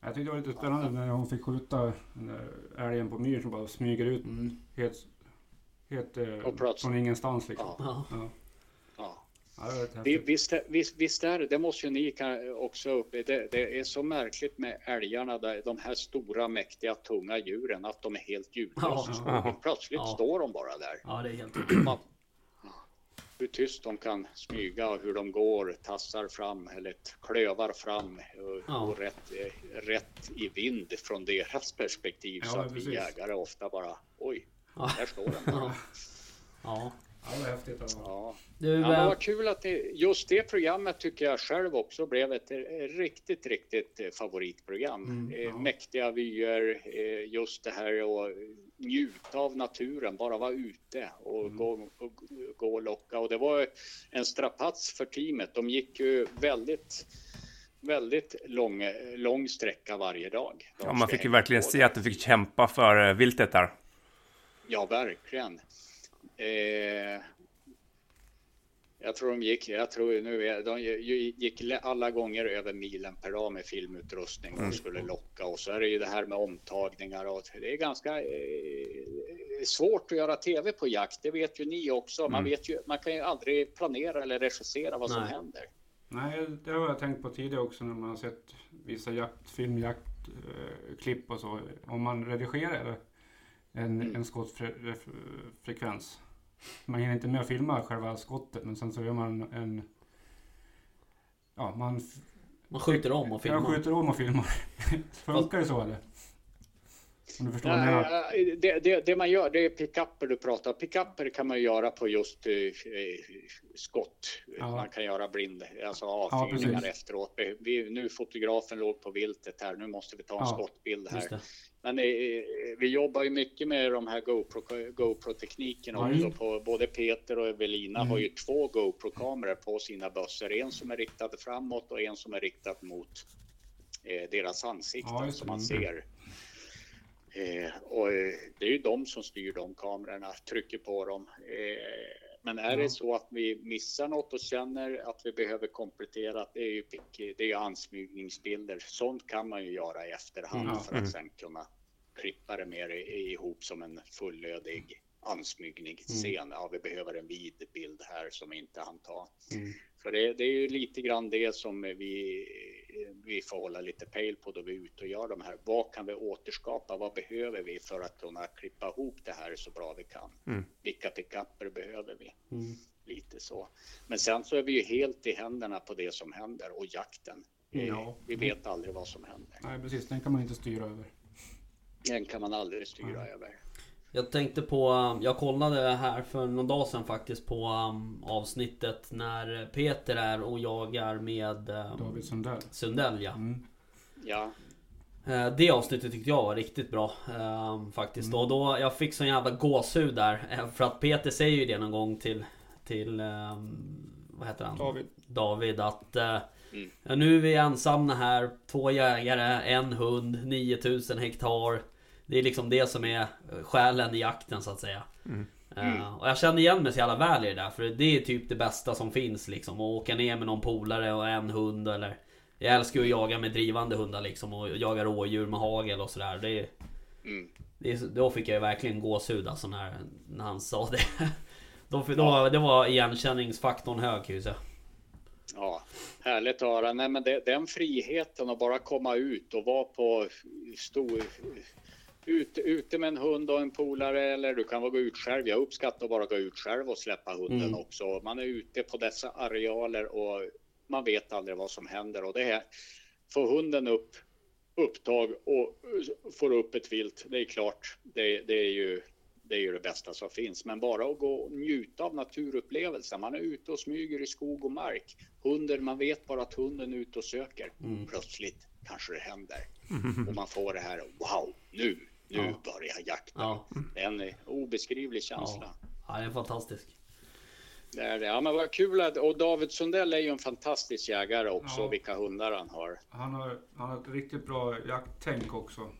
Jag tyckte det var lite spännande när hon fick skjuta den där älgen på myren som bara smyger ut Mm. helt, helt eh, från ingenstans liksom. Ja. Ja. Ja. ja. Det. Visst, visst, visst är det, det måste ju ni också upp. Det, det är så märkligt med älgarna, där, de här stora mäktiga tunga djuren, att de är helt ljudlösa. Ja. Plötsligt Ja. står de bara där. ja, det är helt hur tyst de kan smyga och hur de går, tassar fram eller klövar fram och, Ja. och rätt, rätt i vind från deras perspektiv. Ja, så att precis. vi jägare ofta bara, oj, Ja. där står den. [laughs] Ja. bara. Ja. Ja, det var häftigt. Ja. Du, Ja, men vad kul att det, just det programmet tycker jag själv också blev ett eh, riktigt, riktigt eh, favoritprogram. Mm, eh, ja. Mäktiga vyer, just det här att njuta av naturen, bara vara ute och, Mm. gå, och gå och locka. Och det var en strapats för teamet. De gick ju väldigt, väldigt lång, lång sträcka varje dag. Ja, man fick ju verkligen se att du fick kämpa för eh, viltet där. Ja, verkligen. Eh, jag tror de gick, jag tror nu, de gick alla gånger över milen per dag med filmutrustning och skulle locka. Och så är det ju det här med omtagningar och det är ganska eh, svårt att göra tv på jakt. Det vet ju ni också. Man vet ju, man kan ju aldrig planera eller regissera vad som Nej. händer. Nej, det har jag tänkt på tidigare också när man har sett vissa jaktfilm, jaktklipp och så. Om man redigerar en, Mm. en skottfrekvens. Man hinner inte med att filma själva skottet men sen så gör man en... Ja, man, man skjuter om och jag filmar. skjuter om och filmar. [laughs] Funkar det så eller? Om du förstår vad jag? Nej, det, det, det man gör, det är pickuper du pratar om. Pickuper kan man göra på just eh, eh, skott. Ja. Man kan göra blind, alltså avfyrningar precis. efteråt. Vi, nu fotografen låg på viltet här, nu måste vi ta en Ja, skottbild här. Men eh, vi jobbar ju mycket med de här GoPro, GoPro-tekniken Ja, också. På, både Peter och Evelina Mm. har ju två GoPro-kameror på sina bössor. En som är riktad framåt och en som är riktad mot eh, deras ansikten Ja, som man Mm. ser. Eh, och eh, det är ju de som styr de kamerorna, trycker på dem. Eh, men är det så att vi missar något och känner att vi behöver komplettera, det är ju, det är ju ansmygningsbilder. Sånt kan man ju göra i efterhand Ja. för Mm. att sen kunna klippa det mer ihop som en fullödig ansmygningsscen. Ja, vi behöver en vid bild här som inte han ta. Mm. Så det, det är ju lite grann det som vi, vi får hålla lite pejl på då vi är ute och gör de här. Vad kan vi återskapa? Vad behöver vi för att kunna klippa ihop det här så bra vi kan? Mm. Vilka pickuper behöver vi? Mm. Lite så. Men sen så är vi ju helt i händerna på det som händer och jakten. Ja. Vi vet aldrig vad som händer. Nej, precis. Den kan man inte styra över. Den kan man aldrig styra Nej. över. Jag tänkte på, jag kollade här för någon dag sedan faktiskt på um, avsnittet när Peter är och jagar med um, David Sundell. Sundell ja. Mm. Ja, Eh, Det avsnittet tyckte jag var riktigt bra um, faktiskt. Mm. Och då, jag fick sån jävla gåshud där. eh, För att Peter säger ju det någon gång till, till um, vad heter han? David. David att eh, Mm. ja, nu är vi ensamma här. Två jägare, en hund, 9000 hektar. Det är liksom det som är eh, själen i jakten så att säga. Mm. Eh, och jag känner igen mig så jävla väl i det där. För det är typ det bästa som finns liksom. Att åka ner med någon polare och en hund eller... Jag älskar ju att jaga med drivande hundar liksom. Och jaga rådjur med hagel och sådär. Det, är- mm. det, är- då fick jag ju verkligen gåshud alltså när, när han sa det. [laughs] Då, då, det var igenkänningsfaktorn hög kan jag säga. Ja, härligt att höra. Nej, men det, den friheten att bara komma ut och vara på stor, ute, ute med en hund och en polare eller du kan gå ut själv. Jag uppskattar att bara gå ut själv och släppa hunden Mm. också. Man är ute på dessa arealer och man vet aldrig vad som händer och det här får hunden upp upptag och får upp ett vilt. Det är klart, det, det är ju det är ju det bästa som finns. Men bara att gå och njuta av naturupplevelsen. Man är ute och smyger i skog och mark. Hunden, man vet bara att hunden är ute och söker. Mm. Plötsligt kanske det händer. Och man får det här, wow, nu, nu Ja. börjar jakten. Ja, Det är en obeskrivlig känsla. ja det är fantastiskt. Det är det. Ja, men vad kul att, och David Sundell är ju en fantastisk jägare också, Ja. vilka hundar han har. Han har, han har ett riktigt bra jakttänk också.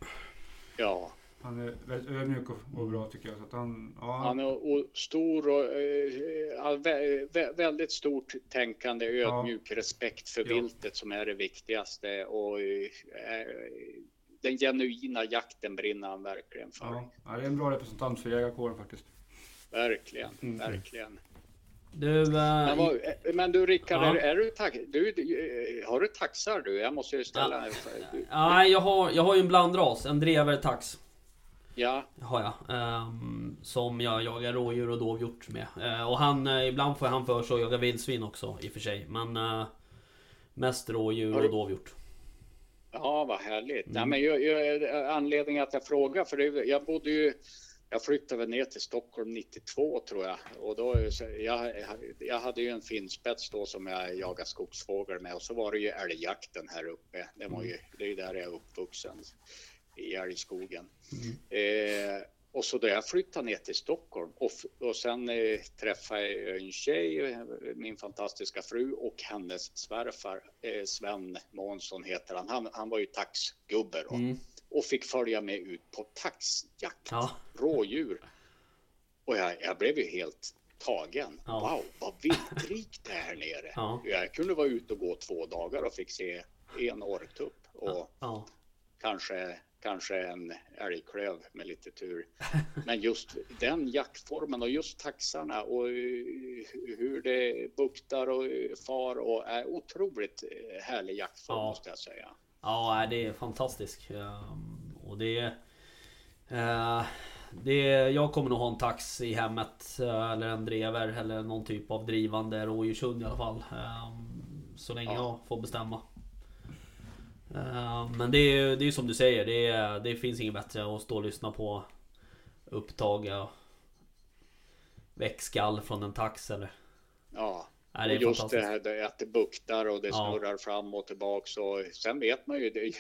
Ja, Han är väldigt ödmjuk och, bra tycker jag. Så att han, ja, han är och stor och eh, ja, vä, vä, väldigt stort tänkande, ödmjuk respekt för Ja. viltet som är det viktigaste och eh, den genuina jakten brinner han verkligen för. ja, ja, det är en bra representant för jägarkåren faktiskt. Verkligen, Mm. verkligen. Du, eh, Men, vad, eh, men du Rickard, Ja. är, är du, tax, du, du, har du taxar du? Jag måste ju ställa Ja. du, nej, jag har, jag har ju en blandras. En drever tax. Ja, Har jag. Ehm, som jag jagar rådjur och dovhjort med. Eh, och han, eh, ibland får han för sig att jaga vildsvin också i och för sig. Men eh, mest rådjur och dovhjort. Ja, vad härligt. Mm. Nej, men jag, jag, anledningen att jag frågar, för det, jag bodde ju, jag flyttade väl ner till Stockholm 92 tror jag. Och då, jag, jag hade ju en finspets då som jag jagade skogsfågel med och så var det ju älgjakten här uppe. Det, var ju, det är där jag är uppvuxen, i älgskogen. Eh, och så då jag flyttade ner till Stockholm och, och sen eh, träffade jag en tjej, eh, min fantastiska fru och hennes svärfar eh, Sven Månsson heter han. Han, han var ju taxgubbe då Mm. och fick följa med ut på taxjakt, Ja. rådjur. Och jag, jag blev ju helt tagen. Ja. Wow, vad viltrikt det är här nere. Ja. Jag kunde vara ute och gå två dagar och fick se en orrtupp och kanske, kanske en älgklöv med lite tur. [laughs] Men just den jaktformen och just taxarna och eh, hur det buktar och eh, far och är otroligt eh, härlig jaktform Ja. måste jag säga. Ja, det är fantastiskt. Ehm, Och det är... det är, jag kommer nog ha en tax i hemmet eller en drever eller någon typ av drivande rådjurshund i alla fall. Ehm, Så länge Ja. jag får bestämma. Ehm, Men det är ju det är ju som du säger, det, är, det finns inget bättre att stå och lyssna på upptag väckskall från en tax eller... Ja, Nej, det är och just det här det- att det buktar och det Ja. snurrar fram och tillbaks och sen vet man ju det.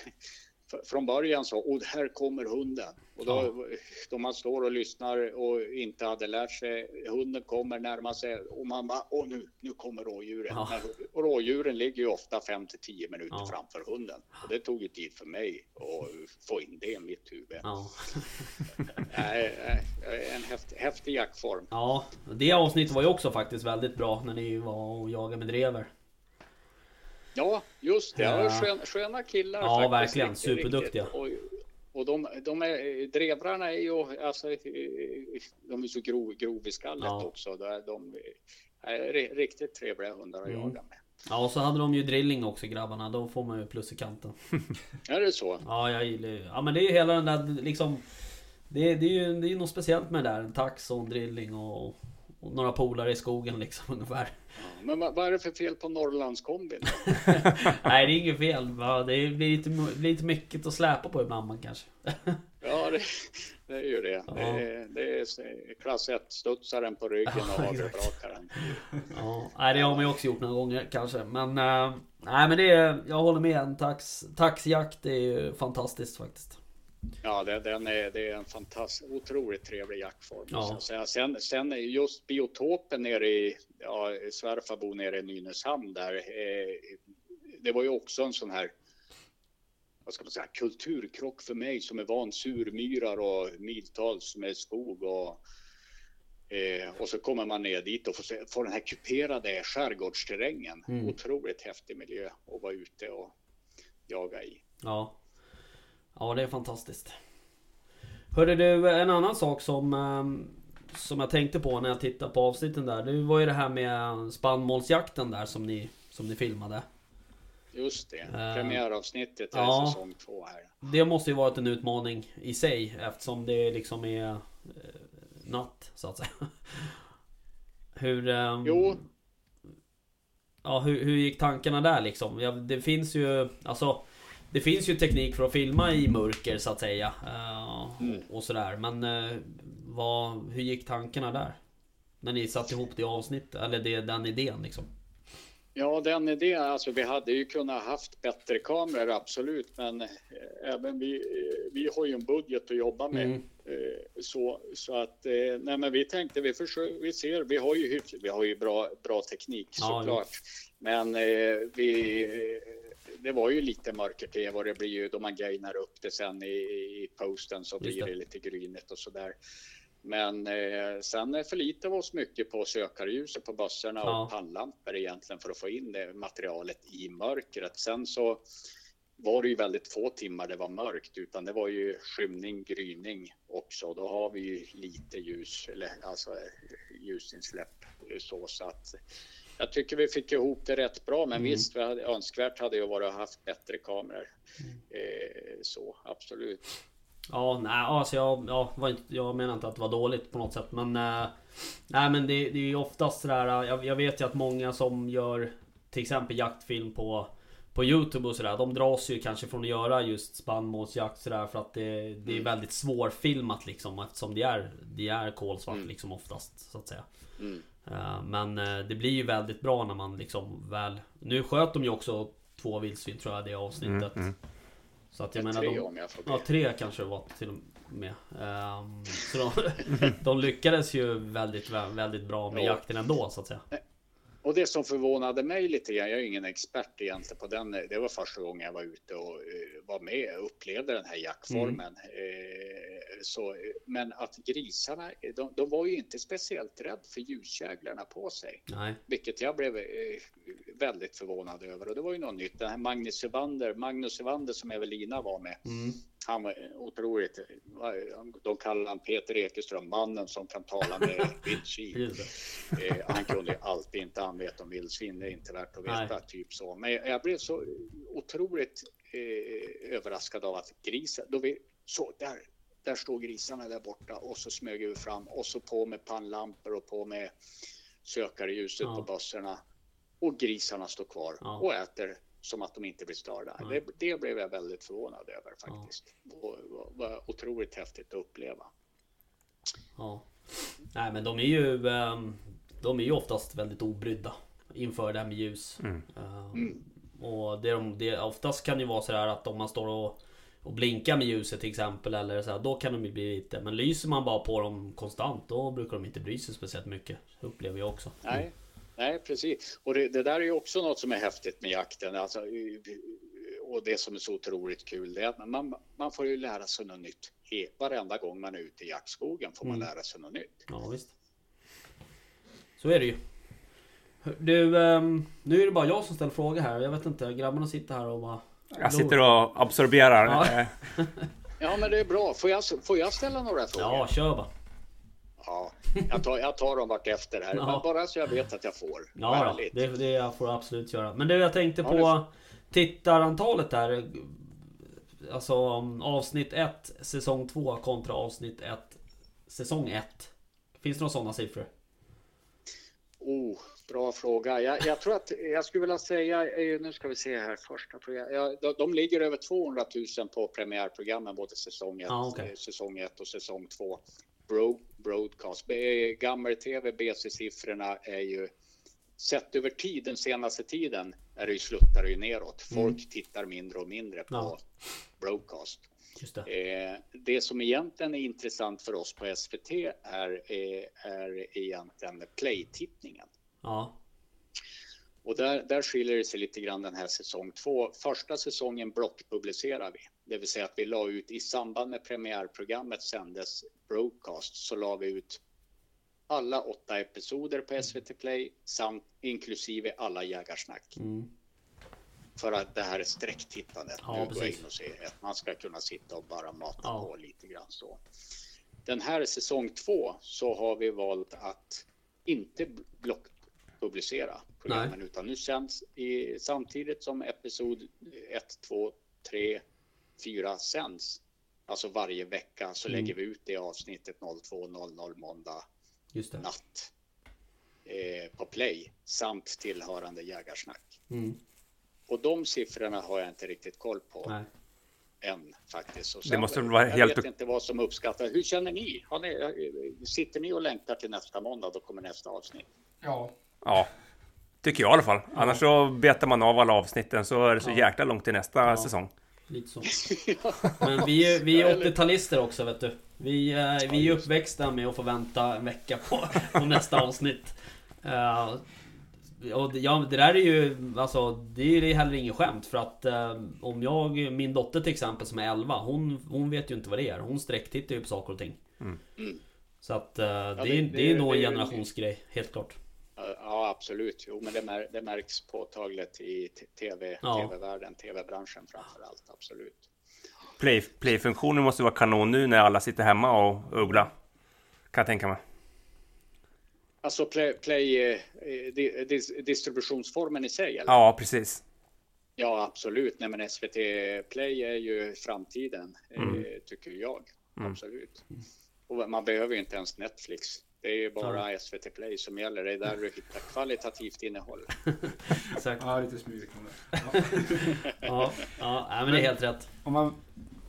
Från början så, och här kommer hunden. Och då, Ja. då man står och lyssnar och inte hade lärt sig, hunden kommer närma sig och man bara, åh nu, nu kommer rådjuren. Ja. Men, och rådjuren ligger ju ofta 5 till 10 minuter Ja. framför hunden. Och det tog ju tid för mig att få in det i mitt huvud. Ja. [laughs] En häftig, häftig jaktform. ja, det avsnittet var ju också faktiskt väldigt bra när ni var och jagade med drever. Ja, just det. Ja. Ja. Skön, sköna killar. Ja, faktiskt. verkligen. Riktigt, Superduktiga. riktigt. Och, och de, de är, drevrarna är ju, alltså, de är så grov, grov i skallet Ja. också. De, de är ri- riktigt trevliga hundar att Mm. jaga med. Ja, och så hade de ju drilling också grabbarna. Då får man ju plus i kanten. [laughs] Är det så? Ja, jag gillar ju... Ja, men det är ju hela den där liksom... Det, det är ju det är något speciellt med det där. En tax och en drilling och, och några polare i skogen liksom [laughs] ungefär. Men vad, vad är det för fel på Norrlandskombin? [laughs] [laughs] Nej, det är inget fel. Det blir lite, lite mycket att släpa på ibland kanske. [laughs] Ja, det, det är ju det. Ja. Det, är, det är klass 1 studsaren på ryggen och hagelbrakaren. Ja, nej, det har man ju också gjort några gånger kanske. Men... eh, nej, men det är... Jag håller med. En tax, taxjakt är ju fantastiskt faktiskt. Ja, det, den är, det är en fantastisk, otroligt trevlig jaktform. Ja. Sen, sen just biotopen nere i, ja, svärfar bor nere i Nynäshamn där. Eh, det var ju också en sån här, vad ska man säga, kulturkrock för mig som är van surmyrar och miltals med skog och Eh, och så kommer man ner dit och får, se, får den här kuperade skärgårdsterrängen. Mm. Otroligt häftig miljö att vara ute och jaga i. Ja. Ja, det är fantastiskt. Hörde du, en annan sak som, ehm, som jag tänkte på när jag tittade på avsnitten där. Det var ju det här med spannmålsjakten där som ni, som ni filmade. Just det, Eh, premiäravsnittet är ja. säsong två här. Det måste ju varit en utmaning i sig eftersom det liksom är eh, natt så att säga. [laughs] Hur... ehm, Jo, Ja, hur, hur gick tankarna där liksom? Ja, det finns ju... Alltså... Det finns ju teknik för att filma i mörker så att säga. eh, Mm. och, sådär. Men eh, vad, hur gick tankarna där? När ni satte ihop det avsnittet, eller det, den idén liksom. Ja, den idén, alltså vi hade ju kunnat haft bättre kameror, absolut, men eh, även vi, vi har ju en budget att jobba med. Mm. Så, så att, nej men vi tänkte, vi, försöker, vi ser, vi har ju, vi har ju bra, bra teknik Ja, såklart. Men eh, vi, det var ju lite mörker-tv och det blir ju då man gainar upp det sen i, i posten så blir det. det lite grynigt och sådär. Men eh, sen förlitar vi oss mycket på sökarljuset på bössorna Ja. och pannlampor egentligen för att få in det materialet i mörkret. Sen så var det ju väldigt få timmar det var mörkt utan det var ju skymning, gryning också. Då har vi ju lite ljus, eller alltså eh, ljusinsläpp eh, så, så att jag tycker vi fick ihop det rätt bra. Men Mm. visst, vi hade, önskvärt hade ju varit att ha haft bättre kameror. Eh, så absolut. Ja, nej, alltså jag, ja, var inte, jag menar inte att det var dåligt på något sätt men... Eh, nej men det, det är ju oftast sådär, jag, jag vet ju att många som gör till exempel jaktfilm på på Youtube och sådär, de dras ju kanske från att göra just spannmålsjakt sådär för att det, det är väldigt svårfilmat liksom eftersom det är, det är kolsvart Mm. liksom oftast så att säga. Mm. Eh, Men eh, det blir ju väldigt bra när man liksom väl... Nu sköt de ju också två vildsvin tror jag det avsnittet. Mm, mm. Så att jag Med menar tre de, om jag får be. Ja, tre kanske det var till och med. Ehm, [laughs] så de, [laughs] de lyckades ju väldigt, väldigt bra med Ja. jakten ändå så att säga. Och det som förvånade mig lite grann, jag är ingen expert egentligen på den, det var första gången jag var ute och eh, var med och upplevde den här jaktformen. Eh, så, men att grisarna, de, de var ju inte speciellt rädd för ljuskäglarna på sig, Nej. vilket jag blev eh, väldigt förvånad över. Och det var ju något nytt. Den här Magnus Evander, Magnus Evander som Evelina var med, Mm. han var otroligt, de kallar han Peter Ekeström, mannen som kan tala med [laughs] vildsvin. Eh, han kunde alltid inte han vet om vildsvin, det är inte värt att veta, Nej. typ så. Men jag, jag blev så otroligt eh, överraskad av att grisen, då vi, så där, där står grisarna där borta och så smög vi fram och så på med pannlampor och på med sökarljuset Ja. på bössorna och grisarna står kvar Ja. och äter som att de inte blir störda. Nej. Det, det blev jag väldigt förvånad över faktiskt. Och var, var otroligt häftigt att uppleva. Ja. Nej men de är ju ehm, De är ju oftast väldigt obrydda Inför det här med ljus Mm. Ehm, Och det, de, det oftast kan det ju vara sådär att om man står och och blinkar med ljuset till exempel eller så här, Då kan de ju bli lite Men lyser man bara på dem konstant Då brukar de inte bry sig speciellt mycket Upplever jag också Nej, nej precis. Och det, det där är ju också något som är häftigt med jakten. Alltså, och det som är så otroligt kul det är att man, man får ju lära sig något nytt. Varenda gång man är ute i jaktskogen får man Mm. lära sig något nytt. Ja visst Så är det ju Du, ehm, nu är det bara jag som ställer frågor här Jag vet inte, grabbarna sitter här och bara Jag sitter och absorberar. Ja. Eh, [laughs] Ja, men det är bra. Får jag, får jag ställa några frågor? Ja, kör bara Ja, jag, tar, jag tar dem vart efter här. Ja. Men bara så jag vet att jag får. Ja, då, det, det får du absolut göra. Men du, jag tänkte Ja, på det får- tittarantalet där. Alltså avsnitt 1 säsong 2 kontra avsnitt 1 säsong 1. Finns det några sådana siffror? Oh, bra fråga. Jag, jag tror att jag skulle vilja säga, eh, nu ska vi se här, första program. Ja, de, de ligger över 200 000 på premiärprogrammen, både säsong 1 Ja, okej. säsong ett och säsong 2. Bro, broadcast. Gammel-tv, BC-siffrorna är ju sett över tid, den senaste tiden, är det ju sluttar det ju neråt. Folk tittar mindre och mindre på Mm. Ja. broadcast. Det. Eh, det som egentligen är intressant för oss på SVT är, eh, är egentligen playtittningen. Ja. Och där, där skiljer det sig lite grann den här säsong två. Första säsongen blockpublicerar vi, det vill säga att vi la ut i samband med premiärprogrammet sändes broadcast så la vi ut alla åtta episoder på SVT Play samt inklusive alla jägarsnack. Mm. För att det här är sträcktittandet. Ja, nu går in och ser att man ska kunna sitta och bara mata Ja. på lite grann så. Den här säsong två så har vi valt att inte blockpublicera programmen Nej. utan nu känns i, samtidigt som episod 1, 2, 3, 4 sänds. Alltså varje vecka så Mm. lägger vi ut det avsnittet 02.00 måndag Just det. natt eh, på play samt tillhörande jägarsnack. Mm. Och de siffrorna har jag inte riktigt koll på Nej. än faktiskt. Och Det måste vara jag helt- vet inte vad som uppskattas. Hur känner ni? Har ni? Sitter ni och längtar till nästa måndag? Då kommer nästa avsnitt. Ja. Ja, tycker jag i alla fall. Annars så betar man av alla avsnitten så är det så jäkla långt till nästa säsong. Lite så. [laughs] Men vi är, vi är 80-talister också vet du. Vi, eh, vi är uppväxta med att få vänta en vecka på, [laughs] på nästa avsnitt. Eh, och det, ja, det där är ju, alltså, det är ju heller inget skämt för att eh, om jag, min dotter till exempel som är 11, hon, hon vet ju inte vad det är. Hon sträcktittar ju på saker och ting. Mm. Så att eh, det, är- det- det, är nog en det generationsgrej, helt klart. Ja, absolut. Jo, men det, mär, det märks påtagligt i tv, Ja. tv-världen, tv-branschen framför allt. Absolut. Play, Play-funktionen måste vara kanon nu när alla sitter hemma och uggla. Kan jag tänka mig. Alltså play, play eh, di, dis, distributionsformen i sig? Eller? Ja, precis. Ja, absolut. Nej, men SVT Play är ju framtiden, eh, tycker jag. Absolut. Och man behöver ju inte ens Netflix. Det är ju bara SVT Play som gäller. Det är där du hittar kvalitativt innehåll. [laughs] Exakt. Ja, lite smyg kan det. [laughs] Ja. Ja, ja men det är helt rätt. Om man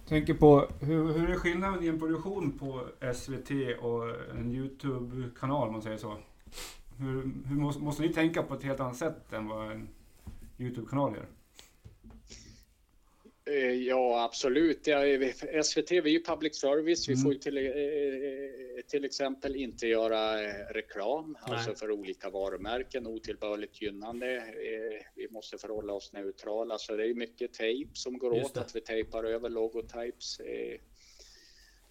tänker på hur, hur är skillnaden i en produktion på SVT och en Youtube-kanal om man säger så? Hur, hur måste, måste ni tänka på ett helt annat sätt än vad en Youtube-kanal gör? Eh, Ja, absolut. Ja, SVT, vi är ju public service. Vi Mm. får ju till, eh, till exempel inte göra eh, reklam, alltså för olika varumärken, otillbörligt gynnande. Eh, Vi måste förhålla oss neutrala, så det är mycket tejp som går åt, att vi tejpar över logotypes.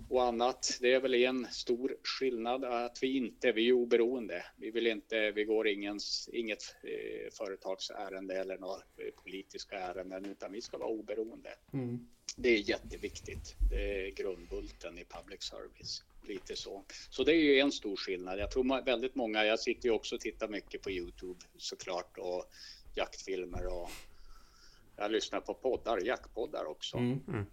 Och annat. Det är väl en stor skillnad att vi inte, vi är oberoende. Vi vill inte, vi går ingens, inget eh, företagsärende eller några eh, politiska ärenden, utan vi ska vara oberoende. Mm. Det är jätteviktigt. Det är grundbulten i public service. Lite så. Så det är ju en stor skillnad. Jag tror väldigt många, jag sitter ju också och tittar mycket på Youtube såklart och jaktfilmer och jag lyssnar på poddar, jaktpoddar också. Mm.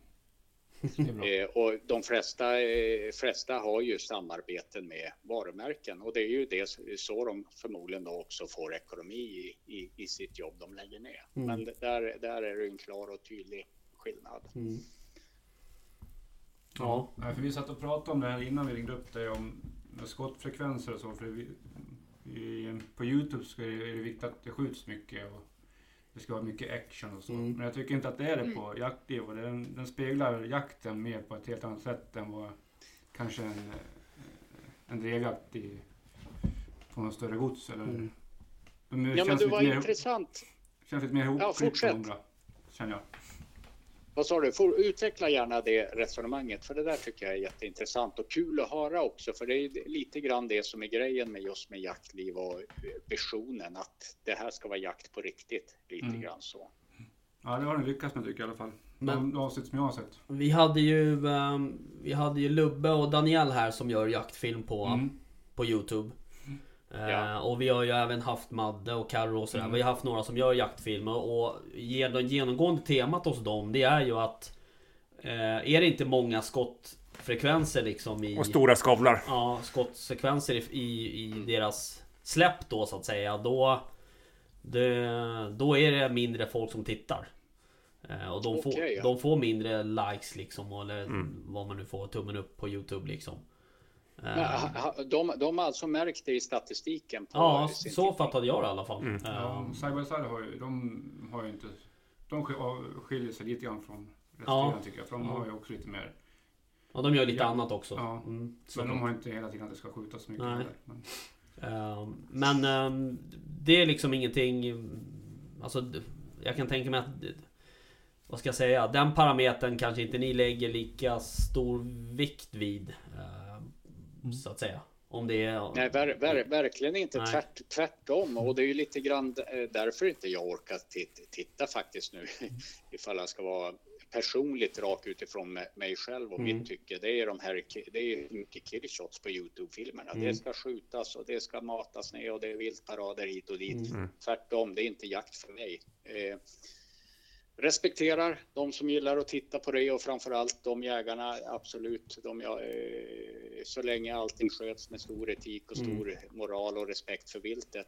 Eh, och de flesta, eh, flesta har ju samarbeten med varumärken och det är ju det så de förmodligen då också får ekonomi i, i, i sitt jobb de lägger ner. Mm. Men där, där är det en klar och tydlig skillnad. Mm. Ja. För vi satt och pratade om det här innan vi ringde upp dig om skottfrekvenser och så. För vi, i, på Youtube är det viktigt att det skjuts mycket och det ska vara mycket action och så. Mm. Men jag tycker inte att det är det på Jaktliv. Och den, den speglar jakten mer på ett helt annat sätt än vad kanske en, en drevjakt i, på någon större gods. Eller, Mm. de Ja, men du lite var mer, intressant. känns lite mer Ja, ihopklippta hundra, känner jag. Vad sa du? Får utveckla gärna det resonemanget, för det där tycker jag är jätteintressant och kul att höra också, för det är lite grann det som är grejen med just med jaktliv och eh, visionen att det här ska vara jakt på riktigt, lite Mm. grann så. Ja, det har ni lyckats med tycker jag i alla fall. Men- De, de avsnitt som jag har sett. Vi hade ju ehm, Vi hade ju Lubbe och Daniel här som gör jaktfilm på, Mm. på Youtube. Eh, Ja. och vi har ju även haft Madde och Carro och sådär. Mm. Vi har haft några som gör jaktfilm och, genomgående temat hos dem det är ju att eh, Är det inte många skottfrekvenser liksom i Och stora skavlar. Ja, skottsekvenser i, i, i deras släpp då så att säga. Då, det, då är det mindre folk som tittar. Eh, och de, får, Okej, ja. de får mindre likes liksom. Eller Mm. vad man nu får. Tummen upp på Youtube liksom. Eh, Men, de, de har alltså märkt det i statistiken? På ja, så fattade jag det i alla fall. Mm. Eh, Ja, Side by Side har ju, de har ju inte... De sk- skiljer sig lite grann från resten Ja. tycker jag. För de Ja. har ju också lite mer... ja, de gör lite Ja. annat också. Ja. Mm, så Men de har inte hela tiden att det ska skjutas så mycket. Nej. heller. Men, Eh, Men eh, det är liksom ingenting Alltså jag kan tänka mig att Vad ska jag säga? Den parametern kanske inte ni lägger lika stor vikt vid eh, Så att säga Om det är Nej, ver, ver, verkligen inte. Nej. Tvärt, tvärtom. Och det är ju lite grann eh, därför inte jag orkar titta, faktiskt nu. [laughs] Ifall jag ska vara personligt rak utifrån mig- själv och Mm. mitt tycke. Det är de här, det är mycket killshots på Youtube-filmerna. Mm. Det ska skjutas och det ska matas ner och det är viltparader hit och dit. Mm. Tvärtom, det är inte jakt för mig. Eh, respekterar de som gillar att titta på det och framförallt de jägarna, absolut. De, jag, eh, så länge allting sköts med stor etik och stor moral och respekt för viltet.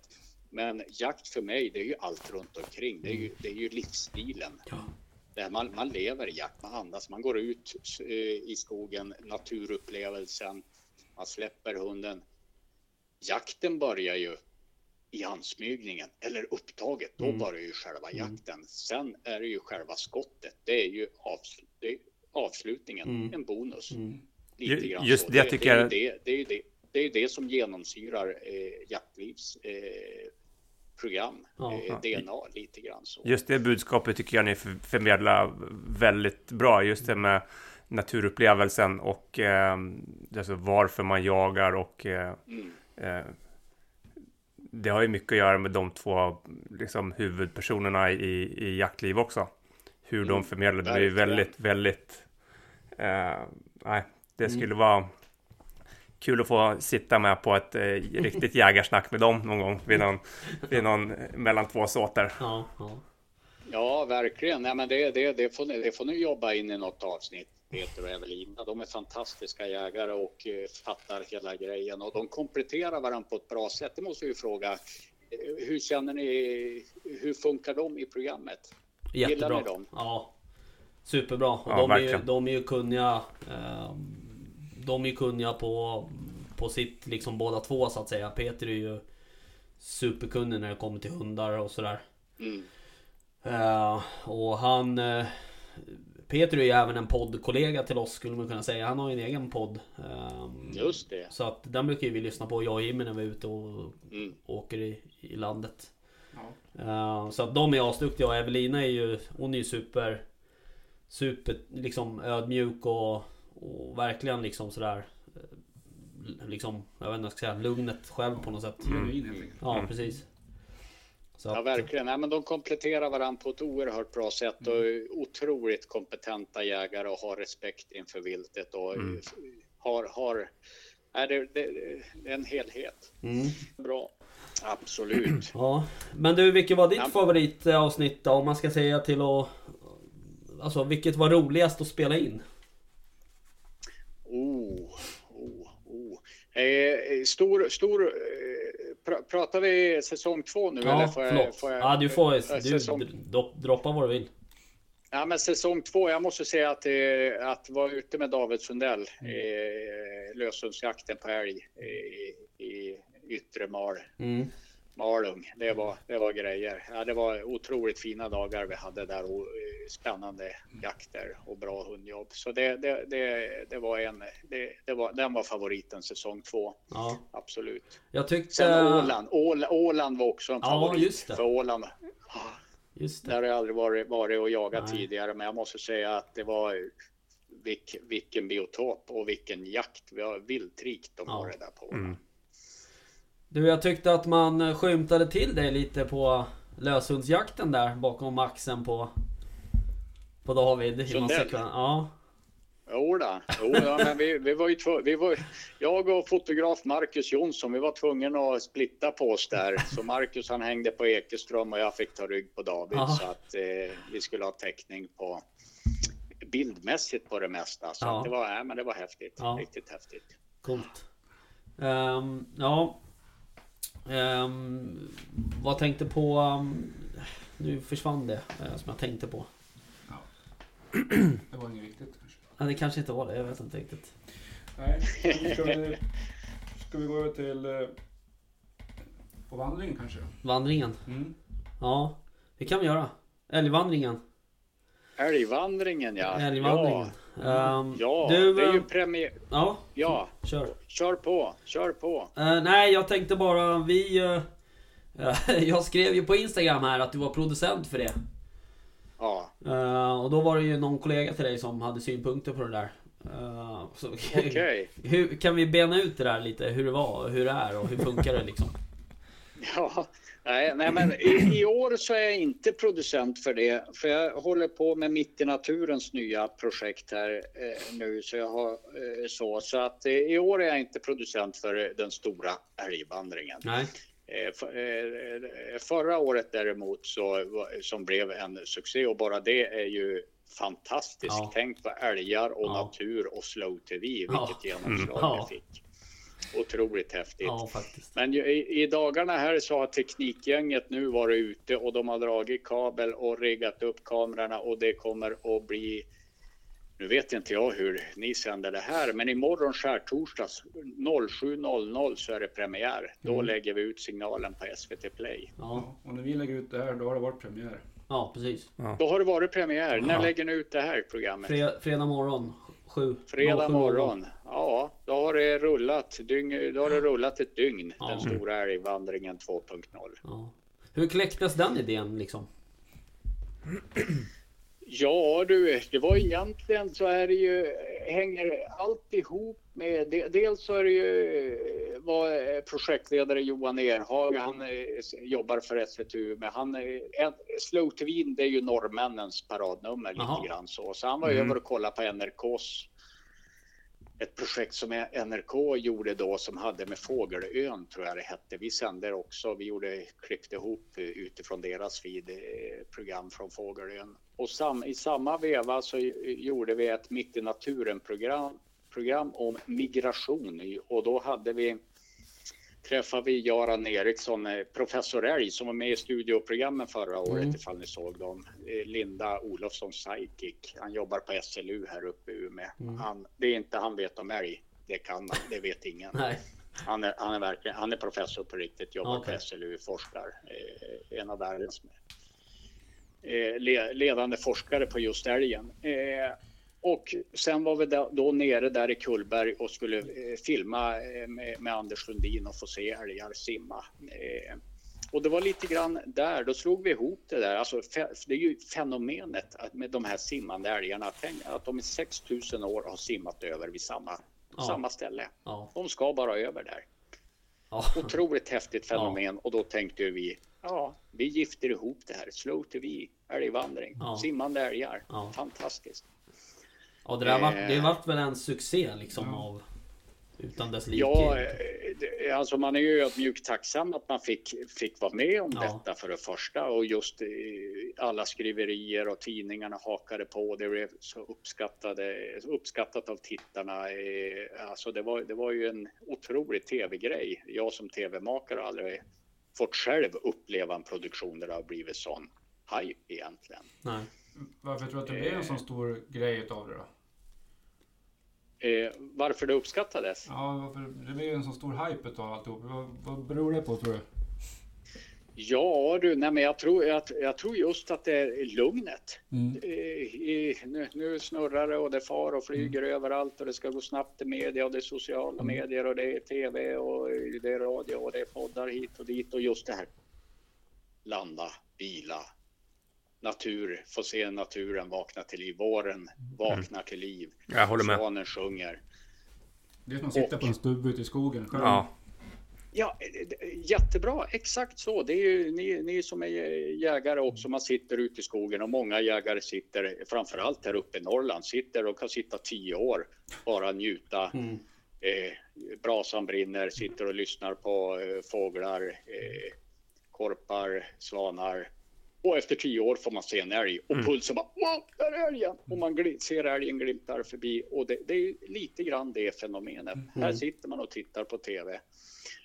Men jakt för mig, det är ju allt runt omkring. Det är ju, det är ju livsstilen. Ja. Där man, man lever i jakt, man andas, man går ut eh, i skogen, naturupplevelsen, man släpper hunden. Jakten börjar ju i ansmygningen eller upptaget. Då Mm. börjar ju själva jakten. Sen är det ju själva skottet. Det är ju avsl- det är avslutningen, Mm. en bonus. Mm. Lite grann just så. det tycker jag- Det, det, är det, det är det som genomsyrar eh, jaktlivs eh, program, Ja. eh, DNA lite grann så. Just det budskapet tycker jag ni för- förmedlar väldigt bra. Just det med naturupplevelsen och eh, alltså varför man jagar och eh, Mm. Det har ju mycket att göra med de två liksom, huvudpersonerna i, i jaktliv också. Hur de Mm, förmedlar det. Det är väldigt, väldigt... Eh, nej, det Mm. skulle vara kul att få sitta med på ett eh, riktigt [laughs] jägarsnack med dem någon gång vid någon, vid någon eh, mellan två såter. Ja, ja. Ja, verkligen. Nej, men det, det, det, får ni, det får ni jobba in i något avsnitt, Peter och Evelina. De är fantastiska jägare och eh, fattar hela grejen och de kompletterar varandra på ett bra sätt. Det måste vi ju fråga. Eh, Hur känner ni? Hur funkar de i programmet? Gillar Jättebra. ni dem? Ja. Superbra. Och Ja, de, är ju, verkligen. de är ju kunniga. Eh, de är ju kunniga på, på sitt liksom båda två så att säga. Peter är ju superkunnig när det kommer till hundar och sådär. Mm. Och han... Peter är ju även en poddkollega till oss skulle man kunna säga. Han har ju en egen podd. Eh, Just det. Så att den brukar ju vi lyssna på, jag och Jimmy när vi är ute och Mm. åker i, i landet. Ja. Eh, så att de är asduktiga och Evelina är ju, hon är ju super Super liksom ödmjuk och, och verkligen liksom sådär eh, Liksom, jag vet inte vad jag ska säga, lugnet själv på något sätt. Genuin helt enkelt. Ja Mm. precis. Så Ja, verkligen. Nej, men de kompletterar varandra på ett oerhört bra sätt och är otroligt kompetenta jägare och har respekt inför viltet och Mm. har, har nej, det, det, det är en helhet. Mm. Bra. Absolut. [clears throat] Ja, men du vilket var ditt Ja. favoritavsnitt då? Om man ska säga till att Alltså vilket var roligast att spela in? Oh, oh, oh. Eh, stor, stor, eh, pr pratar vi säsong två nu eller Ja, får jag, förlåt. får jag, Ja, du får eh, du, säsong, dro- droppa vad du vill. ja, men säsong två, jag måste säga att, eh, att vara ute med David Sundell, Mm. eh, lösensjakten på älg i, i yttre Mal, Mm. Malung, det var, det var grejer. Ja, det var otroligt fina dagar vi hade där och eh, spännande jakter och bra hundjobb. Så det, det, det, det var en, det, det var, den var favoriten säsong två, Ja, absolut. jag tyckte... Sen Åland. Ål, Åland var också en Ja, favorit. just det. För Åland, ah, Just där det. har jag aldrig varit, varit och jagat Nej. tidigare. Men jag måste säga att det var vilk, vilken biotop och vilken jakt. Vi har vildrikt de Ja. har det där på Åland. Mm. Du, jag tyckte att man skymtade till dig lite på löshundsjakten där bakom axeln på... På David. i. Ja. Jo, då. jo ja, men vi, vi var ju två, vi var, jag och fotograf Marcus Jonsson, vi var tvungna att splitta på oss där. Så Marcus han hängde på Ekeström och jag fick ta rygg på David. Aha. Så att eh, vi skulle ha täckning på bildmässigt på det mesta. Så Ja. det, var, ja, men det var häftigt. Ja. Riktigt häftigt. Coolt. Ehm, ja. Ehm, vad tänkte på... um, nu försvann det eh, som jag tänkte på. [clears throat] Det var inget viktigt kanske. Ja, det kanske inte var det, jag vet inte riktigt. Nej, ska vi, ska vi gå över till eh, på vandring kanske? Vandringen. Mm. Ja, det kan vi göra. Älgvandringen. Älgvandringen ja. Älgvandringen. Ehm, Ja, du, det är ju eh, premiär. Ja, Ja, kör. kör på, kör på. Eh, nej, jag tänkte bara vi... eh, [laughs] jag skrev ju på Instagram här att du var producent för det. Ja, Eh, och då var det ju någon kollega till dig som hade synpunkter på det där. Så, [laughs] okej. hur, kan vi bena ut det där lite? Hur det var, hur det är och hur funkar det liksom? [laughs] Ja, nej, nej men i, i, år så är jag inte producent för det. För jag håller på med Mitt i naturens nya projekt här eh, nu. Så, jag har, eh, så, så att eh, i år är jag inte producent för den stora älgvandringen. Nej. Eh, för, eh, förra året däremot så, som blev en succé och bara det är ju fantastiskt. Ja. Tänk på älgar och Ja. natur och slow tv, vilket Ja. genomslag Ja. det fick. Otroligt häftigt. Ja, faktiskt. Men ju- i, i dagarna här så har teknikgänget nu varit ute och de har dragit kabel och riggat upp kamerorna och det kommer att bli nu vet inte jag hur ni sänder det här, men imorgon skärtorsdags 07.00 så är det premiär. Då Mm. lägger vi ut signalen på SVT Play. Ja, Ja, och när vi lägger ut det här, då har det varit premiär. ja precis. Då har det varit premiär. När Ja. lägger ni ut det här programmet? Fre- fredag morgon, sju. Fredag 07.00. morgon. Ja, då har det rullat, dygn, då har det rullat ett dygn. Ja. Den stora älgvandringen 2.0. Ja. Hur kläcktes den idén liksom? [clears throat] [clears throat] Ja du, det var egentligen så är det ju, hänger allt ihop med, de- dels så är det ju, var projektledare Johan Erhag, han eh, jobbar för SVT, men han, en- Slow TV, det är ju norrmännens paradnummer Jaha. lite grann så. Så han var över och kollade på NRKs, ett projekt som NRK gjorde då som hade med Fågelön tror jag det hette. Vi sände också, vi gjorde, klippte ihop eh, utifrån deras feed eh, program från Fågelön. Och sam, i samma veva så gjorde vi ett Mitt i naturen program, program om migration och då hade vi träffade vi Göran Eriksson, eh, professor Älg, som var med i studioprogrammen förra året Mm. ifall ni såg dem. Eh, Linda Olofsson Psychic. Han jobbar på SLU här uppe i Umeå. Mm. Han, det är inte han vet om älg. Det kan man, det vet ingen. [laughs] Nej. Han är, han är verkligen, han är professor på riktigt, jobbar Okej. på SLU, forskar. Eh, en av världens eh, le, ledande forskare på just älgen. Eh, och sen var vi då, då nere där i Kullberg och skulle eh, filma eh, med, med Anders Lundin och få se älgar simma. Eh, och det var lite grann där, då slog vi ihop det där. Alltså, det är ju fenomenet att med de här simmande älgarna. Tänk att de i 6000 år har simmat över vid samma, Ja. samma ställe. Ja. De ska bara över där. Ja. Otroligt häftigt fenomen och då tänkte vi, ja, vi gifter ihop det här. Slow TV, älgvandring, Ja. simmande älgar. Ja. Fantastiskt. Ja, det där vart, Eh. det vart väl en succé liksom av utan dess like. Ja, eh, det- alltså man är ju ödmjukt tacksam att man fick, fick vara med om Ja. detta för det första och just eh, alla skriverier och tidningarna hakade på. Det blev så uppskattade, uppskattat av tittarna. Eh, Alltså det var, det var ju en otrolig tv-grej. Jag som tv-makare har aldrig fått själv uppleva en produktion där det har blivit sån hype egentligen. Nej. Varför tror du att det blev en sån stor grej utav det då? Eh, varför det uppskattades? Ja, varför, det blev ju en sån stor hype utav alltihop. Vad, vad beror det på tror du? Ja du, nej men jag tror, jag, jag tror just att det är lugnet. Mm. I, i, nu, nu snurrar det och det far och flyger överallt och det ska gå snabbt i media och det är sociala medier och det är tv och det är radio och det är poddar hit och dit och just det här. Landa, vila, natur, få se naturen vakna till liv. Våren vaknar till liv. Jag håller med. Svanen sjunger. Det är som att sitta Och- på en stubbe ute i skogen själv. Ja, Ja, eh, eh, jättebra. Exakt så. Det är ju ni, ni som är jägare också. Man sitter ute i skogen och många jägare sitter, framförallt här uppe i Norrland, sitter och kan sitta tio år, bara njuta. Mm. Eh, brasan brinner, sitter och lyssnar på eh, fåglar, eh, korpar, svanar. Och efter tio år får man se en älg och pulsen bara wow, där är älgen! Och man ser älgen glimtar förbi och det, det är lite grann det fenomenet. Här sitter man och tittar på tv